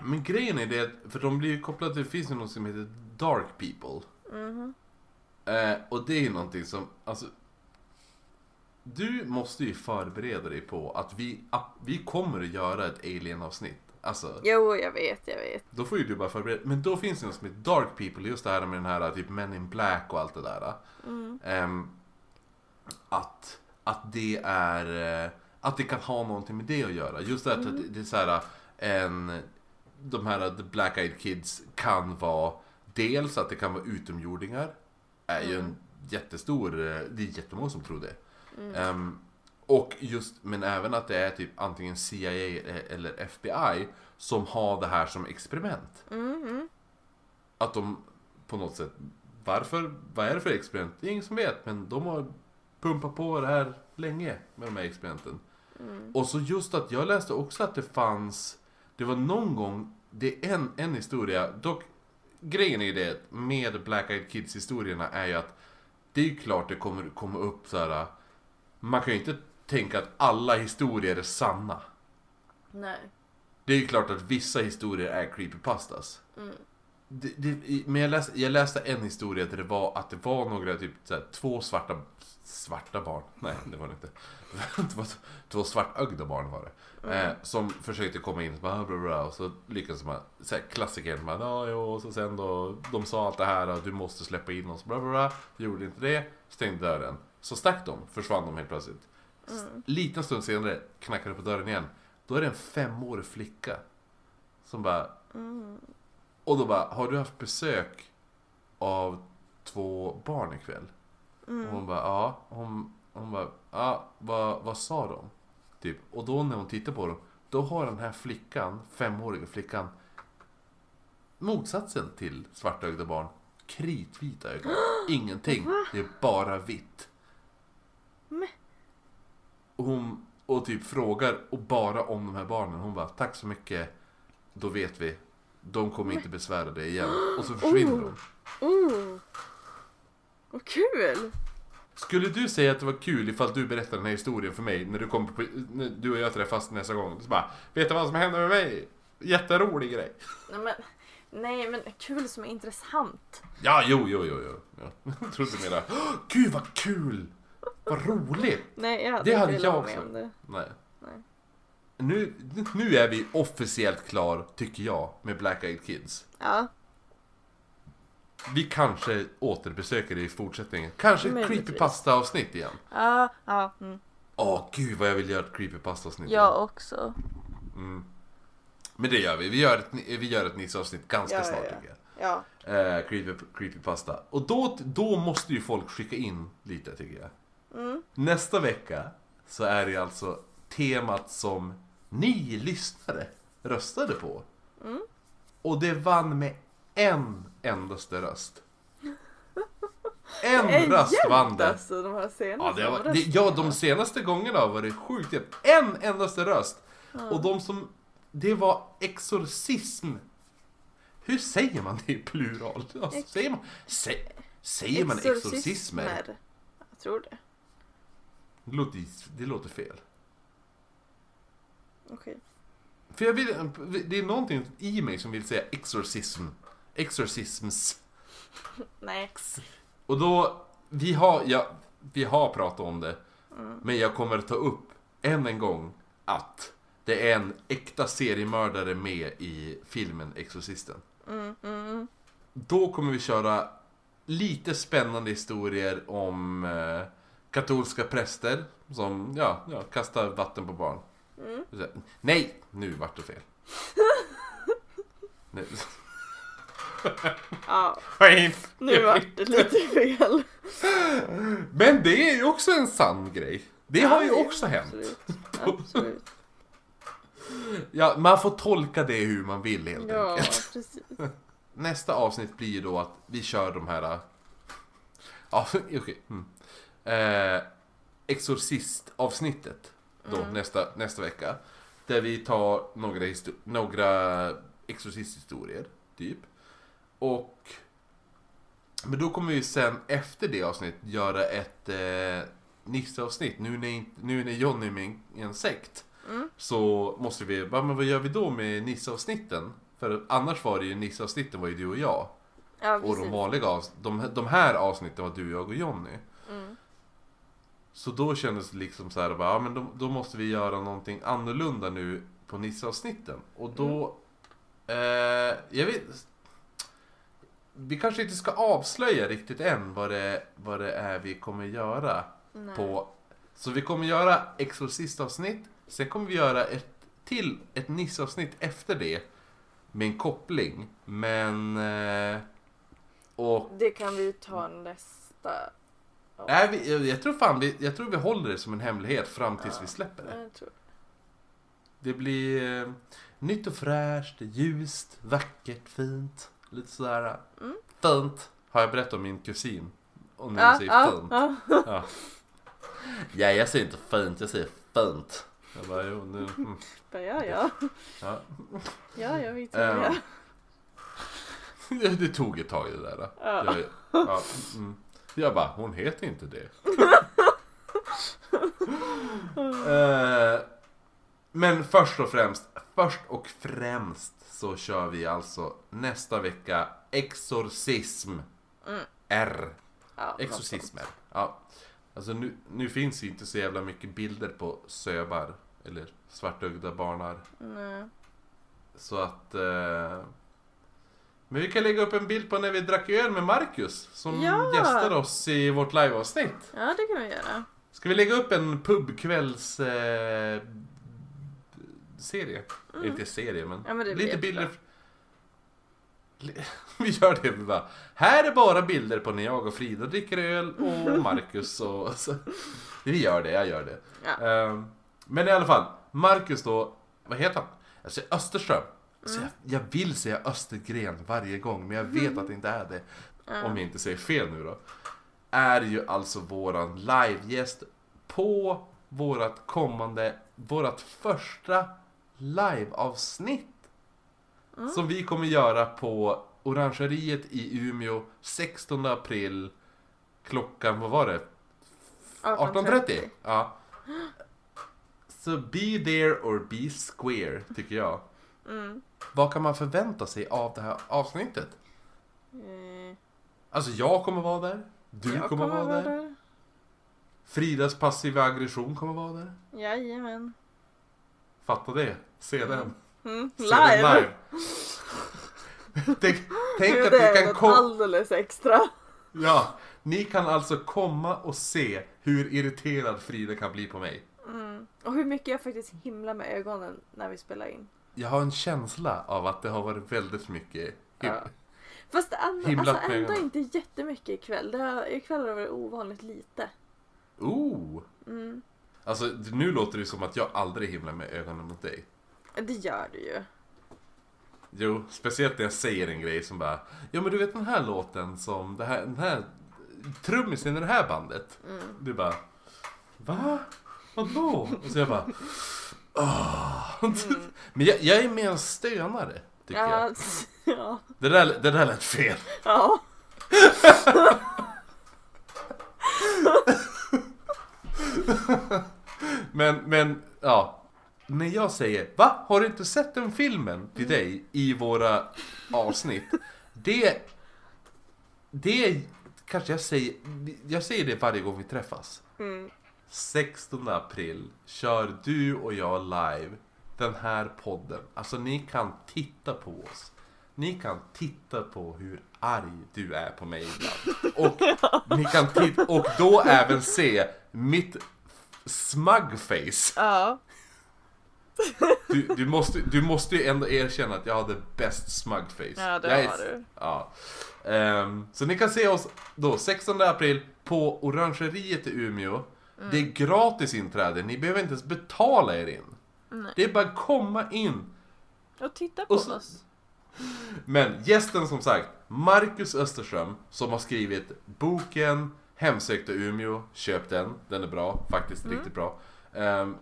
men grejen är det att, för de blir ju kopplade till, det finns ju något som heter Dark People. Mhm. Eh, och det är ju någonting som, alltså... Du måste ju förbereda dig på att vi, att vi kommer att göra ett Alien-avsnitt. Alltså, Jo, jag vet, jag vet. då får ju du bara förbereda Men då finns det något som heter Dark People, just det här med den här typ Men in Black och allt det där. Mm. Ehm, att, att det är... eh, Att det kan ha någonting med det att göra. Just det att Mm. det, det är så här en... De här The Black Eyed Kids kan vara dels att det kan vara utomjordingar. Är ju en Mm. jättestor... eh, Det är jättemånga som tror det. Mm. Ehm, och just, men även att det är typ antingen CIA eller FBI som har det här som experiment. Mm, mm. Att de på något sätt, varför, vad är det för experiment? Det är ingen som vet, men de har pumpat på det här länge med de här experimenten. Mm. Och så just att jag läste också att det fanns, det var någon gång, det är en, en historia, dock grejen ju det med Black Eyed Kids historierna är ju att det är ju klart det kommer komma upp så här. Man kan ju inte tänka att alla historier är sanna. Nej. Det är ju klart att vissa historier är creepypastas. Mm. Det, det, men jag läste, jag läste en historia där det var att det var några, typ så här, två svarta, svarta barn. Nej, det var det inte. Det var två svartögda barn var det. Eh, som försökte komma in och bara, bla, bla, och så lyckades man, så här, klassikern, man, ja, jo, och så sen då, de sa allt det här, och du måste släppa in oss, bla, bla, bla. Gjorde inte det, stängde dörren. Så stack de, försvann de helt plötsligt. S- Liten stund senare knackade på dörren igen. Då är det en femårig flicka. Som bara, Mm. och då bara, har du haft besök av två barn ikväll? Mm. Och hon bara, ja. Hon, hon bara, ja, vad, vad sa de? Typ. Och då när hon tittar på dem, då har den här flickan, femåriga flickan, motsatsen till svartögda barn. Kritvita ögon. Ingenting. Det är bara vitt. Och hon och typ frågar och bara om de här barnen. Hon bara, tack så mycket. Då vet vi. De kommer inte besvära dig igen. Och så försvinner Oh. de. Oh. Vad kul! Skulle du säga att det var kul ifall du berättade den här historien för mig när du kommer på, när du och jag träffas nästa gång? Så bara, vet du vad som hände med mig? Jätterolig grej. Nej men, nej, men kul som är intressant. Ja, jo, jo, jo, jo. Ja. Jag trodde du menade, "Åh, gud vad kul! Vad roligt! Nej, jag hade Det hade jag med också. det. Nej. Nej. Nu, nu är vi officiellt klar, tycker jag, med Black Eyed Kids. Ja, Vi kanske återbesöker det i fortsättningen. Kanske ett creepypasta-avsnitt igen. ja, ja. Mm. Åh, gud vad jag vill göra ett creepypasta-avsnitt. Jag också. Mm. Men det gör vi. Vi gör ett, vi gör ett Nisse-avsnitt ganska ja, snart ja. tycker jag. Ja. Eh, creepy, creepypasta. Och då, då måste ju folk skicka in lite tycker jag. Mm. Nästa vecka så är det alltså temat som ni lyssnare röstade på. Mm. Och det vann med en endaste röst. En är röst vann det. Alltså, de här Ja, senaste det var, det, ja, de senaste gångerna var det sjukt jämnt. En endaste röst. Och de som... Det var exorcism. Hur säger man det i plural? Alltså, säger man, sä, säger man exorcismer? Jag tror det. Det låter, det låter fel. Okej. För jag vill, det är någonting i mig som vill säga exorcism. Exorcisms. Nej. Och då, vi har, ja, vi har pratat om det. Mm. Men jag kommer ta upp än en gång att det är en äkta seriemördare med i filmen Exorcisten. Mm, mm. Då kommer vi köra lite spännande historier om eh, katolska präster som ja, ja, kastar vatten på barn. Mm. Nej, nu vart det fel. Nej. Ja, nu vart det lite fel. Men det är ju också en sann grej. Det har ju Ja, också hänt. Absolut. absolut. Ja, man får tolka det hur man vill helt Ja, enkelt. precis. Nästa avsnitt blir ju då att vi kör de här... Ja, okej. Mm. Eh, Exorcist-avsnittet då Mm. nästa, nästa vecka. Där vi tar några, några exorcisthistorier, typ. Och... Men då kommer vi sen efter det avsnittet göra ett eh, Nisse-avsnitt. Nu när, nu när Johnny är med i en sekt. Mm. Så måste vi, va, men vad gör vi då med Nisse-avsnitten? För annars var det ju Nisse-avsnitten var ju du och jag. Ja, Och de vanliga de, de här avsnitten var du, jag och Jonny. Mm. Så då kändes det liksom så här, bara, ja, men då, då måste vi göra någonting annorlunda nu på Nisse-avsnitten. Och då, eh, jag vet, vi kanske inte ska avslöja riktigt än vad det, vad det är vi kommer göra Nej. på. Så vi kommer göra Exorcist-avsnitt, sen kommer vi göra ett till, ett Nisse-avsnitt efter det. Med en koppling, men... Eh, och Det kan vi ta nästa. Ja. Nej, vi, jag, tror fan vi, jag tror vi håller det som en hemlighet fram tills vi släpper det. Jag tror. Det blir eh, nytt och fräscht, ljust, vackert, fint. Lite sådär Mm. fint. Har jag berättat om min kusin? Om jag Ja, säger ja, fint. ja. Ja. ja, jag säger inte fint, jag säger fint. Jag bara, jo, nu, mm, Ja, ja. ja. Ja, jag vet Det, det tog ett tag det där. Ja. Jag, ja, mm. Jag bara, hon heter inte det. Eh, men först och främst, först och främst så kör vi alltså nästa vecka Exorcism Mm. R. Ja, Exorcismer. Ja. Alltså nu, nu finns inte så jävla mycket bilder på söbar eller svartögda barnar. Nej. Så att... Eh, men vi kan lägga upp en bild på när vi drack öl med Marcus som Ja! gästade oss i vårt liveavsnitt. Ja, det kan vi göra. Ska vi lägga upp en pubkvälls... Eh, serie? Inte serie, men, Mm. Ja, men det lite bilder. Vi gör det. Bara, här är bara bilder på när jag och Frida dricker öl och Marcus och... Så. Vi gör det, jag gör det. Ja. Ehm, men i alla fall, Marcus då, vad heter han? Jag säger Österström. Så Mm. jag, jag vill säga Östergren varje gång, men jag vet att det inte är det. Om jag inte säger fel nu då. Är ju alltså våran livegäst på vårat kommande, vårat första liveavsnitt. Mm. Som vi kommer göra på Orangeriet i Umeå 16 april. Klockan, vad var det? 18.30? Ja. Så be there or be square, tycker jag. Mm. Vad kan man förvänta sig av det här avsnittet? Eh, Alltså jag kommer vara där. Du jag kommer, vara där. Fridas passiva aggression kommer vara där. Jajamän. Fatta det. Se den. Mm. Se den Live! live. tänk tänk att det ni är kan komma... alldeles extra. Ja, ni kan alltså komma och se hur irriterad Frida kan bli på mig. Mm. Och hur mycket jag faktiskt himlar med ögonen när vi spelar in. Jag har en känsla av att det har varit väldigt mycket... Ja. Fast det ändå, alltså ändå inte jättemycket ikväll. Det har, ikväll har det varit ovanligt lite. Oh! Mm. Alltså nu låter det som att jag aldrig himlar med ögonen mot dig. Det gör du ju. Jo, speciellt när jag säger en grej som bara Ja men du vet den här låten som det här, den här trummisen i det här bandet. Mm. Du bara Va? Vadå? Och så jag bara "Åh." Men jag, jag är mer en stönare, tycker jag. Ja, ja. Det där, det där lät fel. ja. Men, men, ja. När jag säger Va? Har du inte sett den filmen till dig i våra avsnitt? Det... Det kanske jag säger... Jag säger det varje gång vi träffas. Mm. 16 april kör du och jag live den här podden. Alltså ni kan titta på oss. Ni kan titta på hur arg du är på mig ibland. Och, ni kan titta, och då även se mitt smug face. Ja. Du, du, måste, du måste ju ändå erkänna att jag hade bäst smug face. Ja, det Jag är- har du. Ja. Ehm, så ni kan se oss då 16 april på Orangeriet i Umeå. Mm. Det är gratis inträde, ni behöver inte ens betala er in. Nej. Det är bara att komma in. Och titta på Och så- oss. Men gästen som sagt, Marcus Österström, som har skrivit boken Hemsökta Umeå. Köp den, den är bra, faktiskt Mm. riktigt bra. Ehm,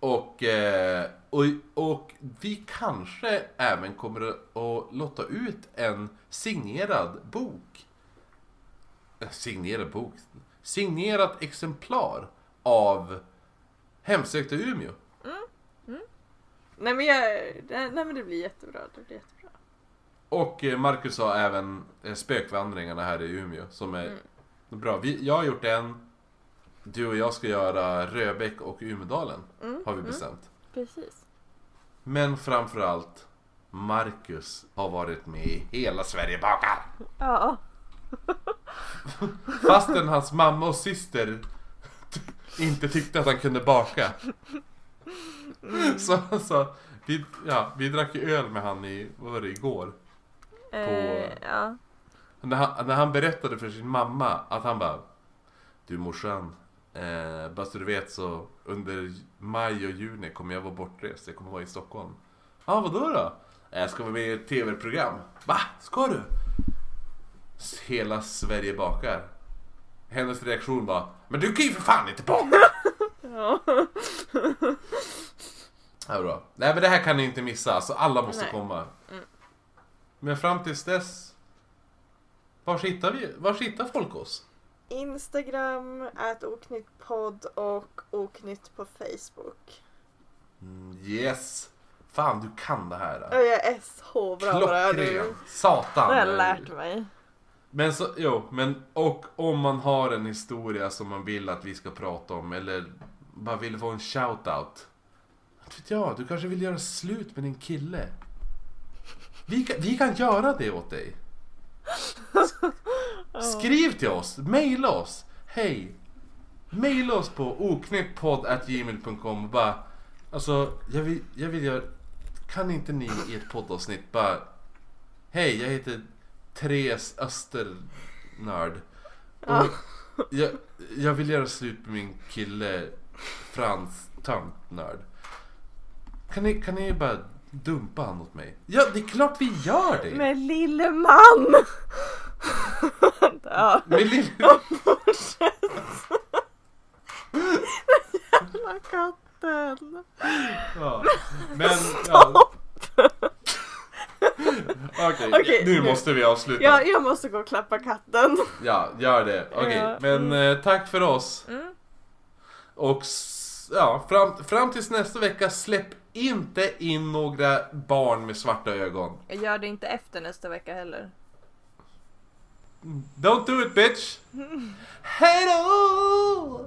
Och, eh, och, och vi kanske även kommer att lotta ut en signerad bok. Eh, Signerad bok? Signerat exemplar av Hemsökta Umeå. Nej men, jag, nej men det blir jättebra. Det blir jättebra. Och eh, Marcus har även eh, spökvandringarna här i Umeå som är bra. Vi, jag har gjort en. Du och jag ska göra Röbäck och Umedalen. Har vi bestämt. Precis. Men framförallt Marcus har varit med i Hela Sverige bakar. Ja. Fastän hans mamma och syster inte tyckte att han kunde baka. Så, så vi, ja, vi drack ju öl med han i, vad var det, igår. Eh, ja. När han, när han berättade för sin mamma att han bara Du morsan, eh, bara så du vet så under maj och juni kommer jag vara bortrest. Jag kommer vara i Stockholm. Ja, ah, vadå då? Jag ska vara med i ett tv-program. Va? Ska du? Hela Sverige bakar. Hennes reaktion var Men du kan ju för fan inte baka! ja. Ja, bra. Nej men det här kan ni inte missa, alltså alla måste Nej. komma. Men fram tills dess Var hittar vi, var hittar folk oss? Instagram, oknyttpodd och oknytt på Facebook. Mm, Yes! Fan du kan det här. Och jag är så bra på det. Satan! Det har jag lärt mig. Men så, jo, men och om man har en historia som man vill att vi ska prata om eller bara vill få en shout-out. Inte vet jag, du kanske vill göra slut med din kille. Vi kan, vi kan göra det åt dig. Skriv till oss, mejla oss. Hej! Mejla oss på oknyttpodd.gmail.com och bara Alltså, jag vill, jag vill göra Kan inte ni i ett poddavsnitt bara Hej, jag heter Therese Östernörd och jag, jag vill göra slut med min kille Frans Töntnörd kan ni, kan ni bara dumpa han åt mig? Ja, det är klart vi gör det! Men lille man! ja, Med lille... jävla katten. Ja. Men, ja. Okej, Okej, nu nu. måste vi avsluta. Ja, jag måste gå och klappa katten. Ja, gör det. Okej, Ja. men eh, tack för oss. Mm. Och ja, fram, fram tills nästa vecka, släpp inte in några barn med svarta ögon. Jag gör det inte efter nästa vecka heller. Don't do it bitch! Hej då!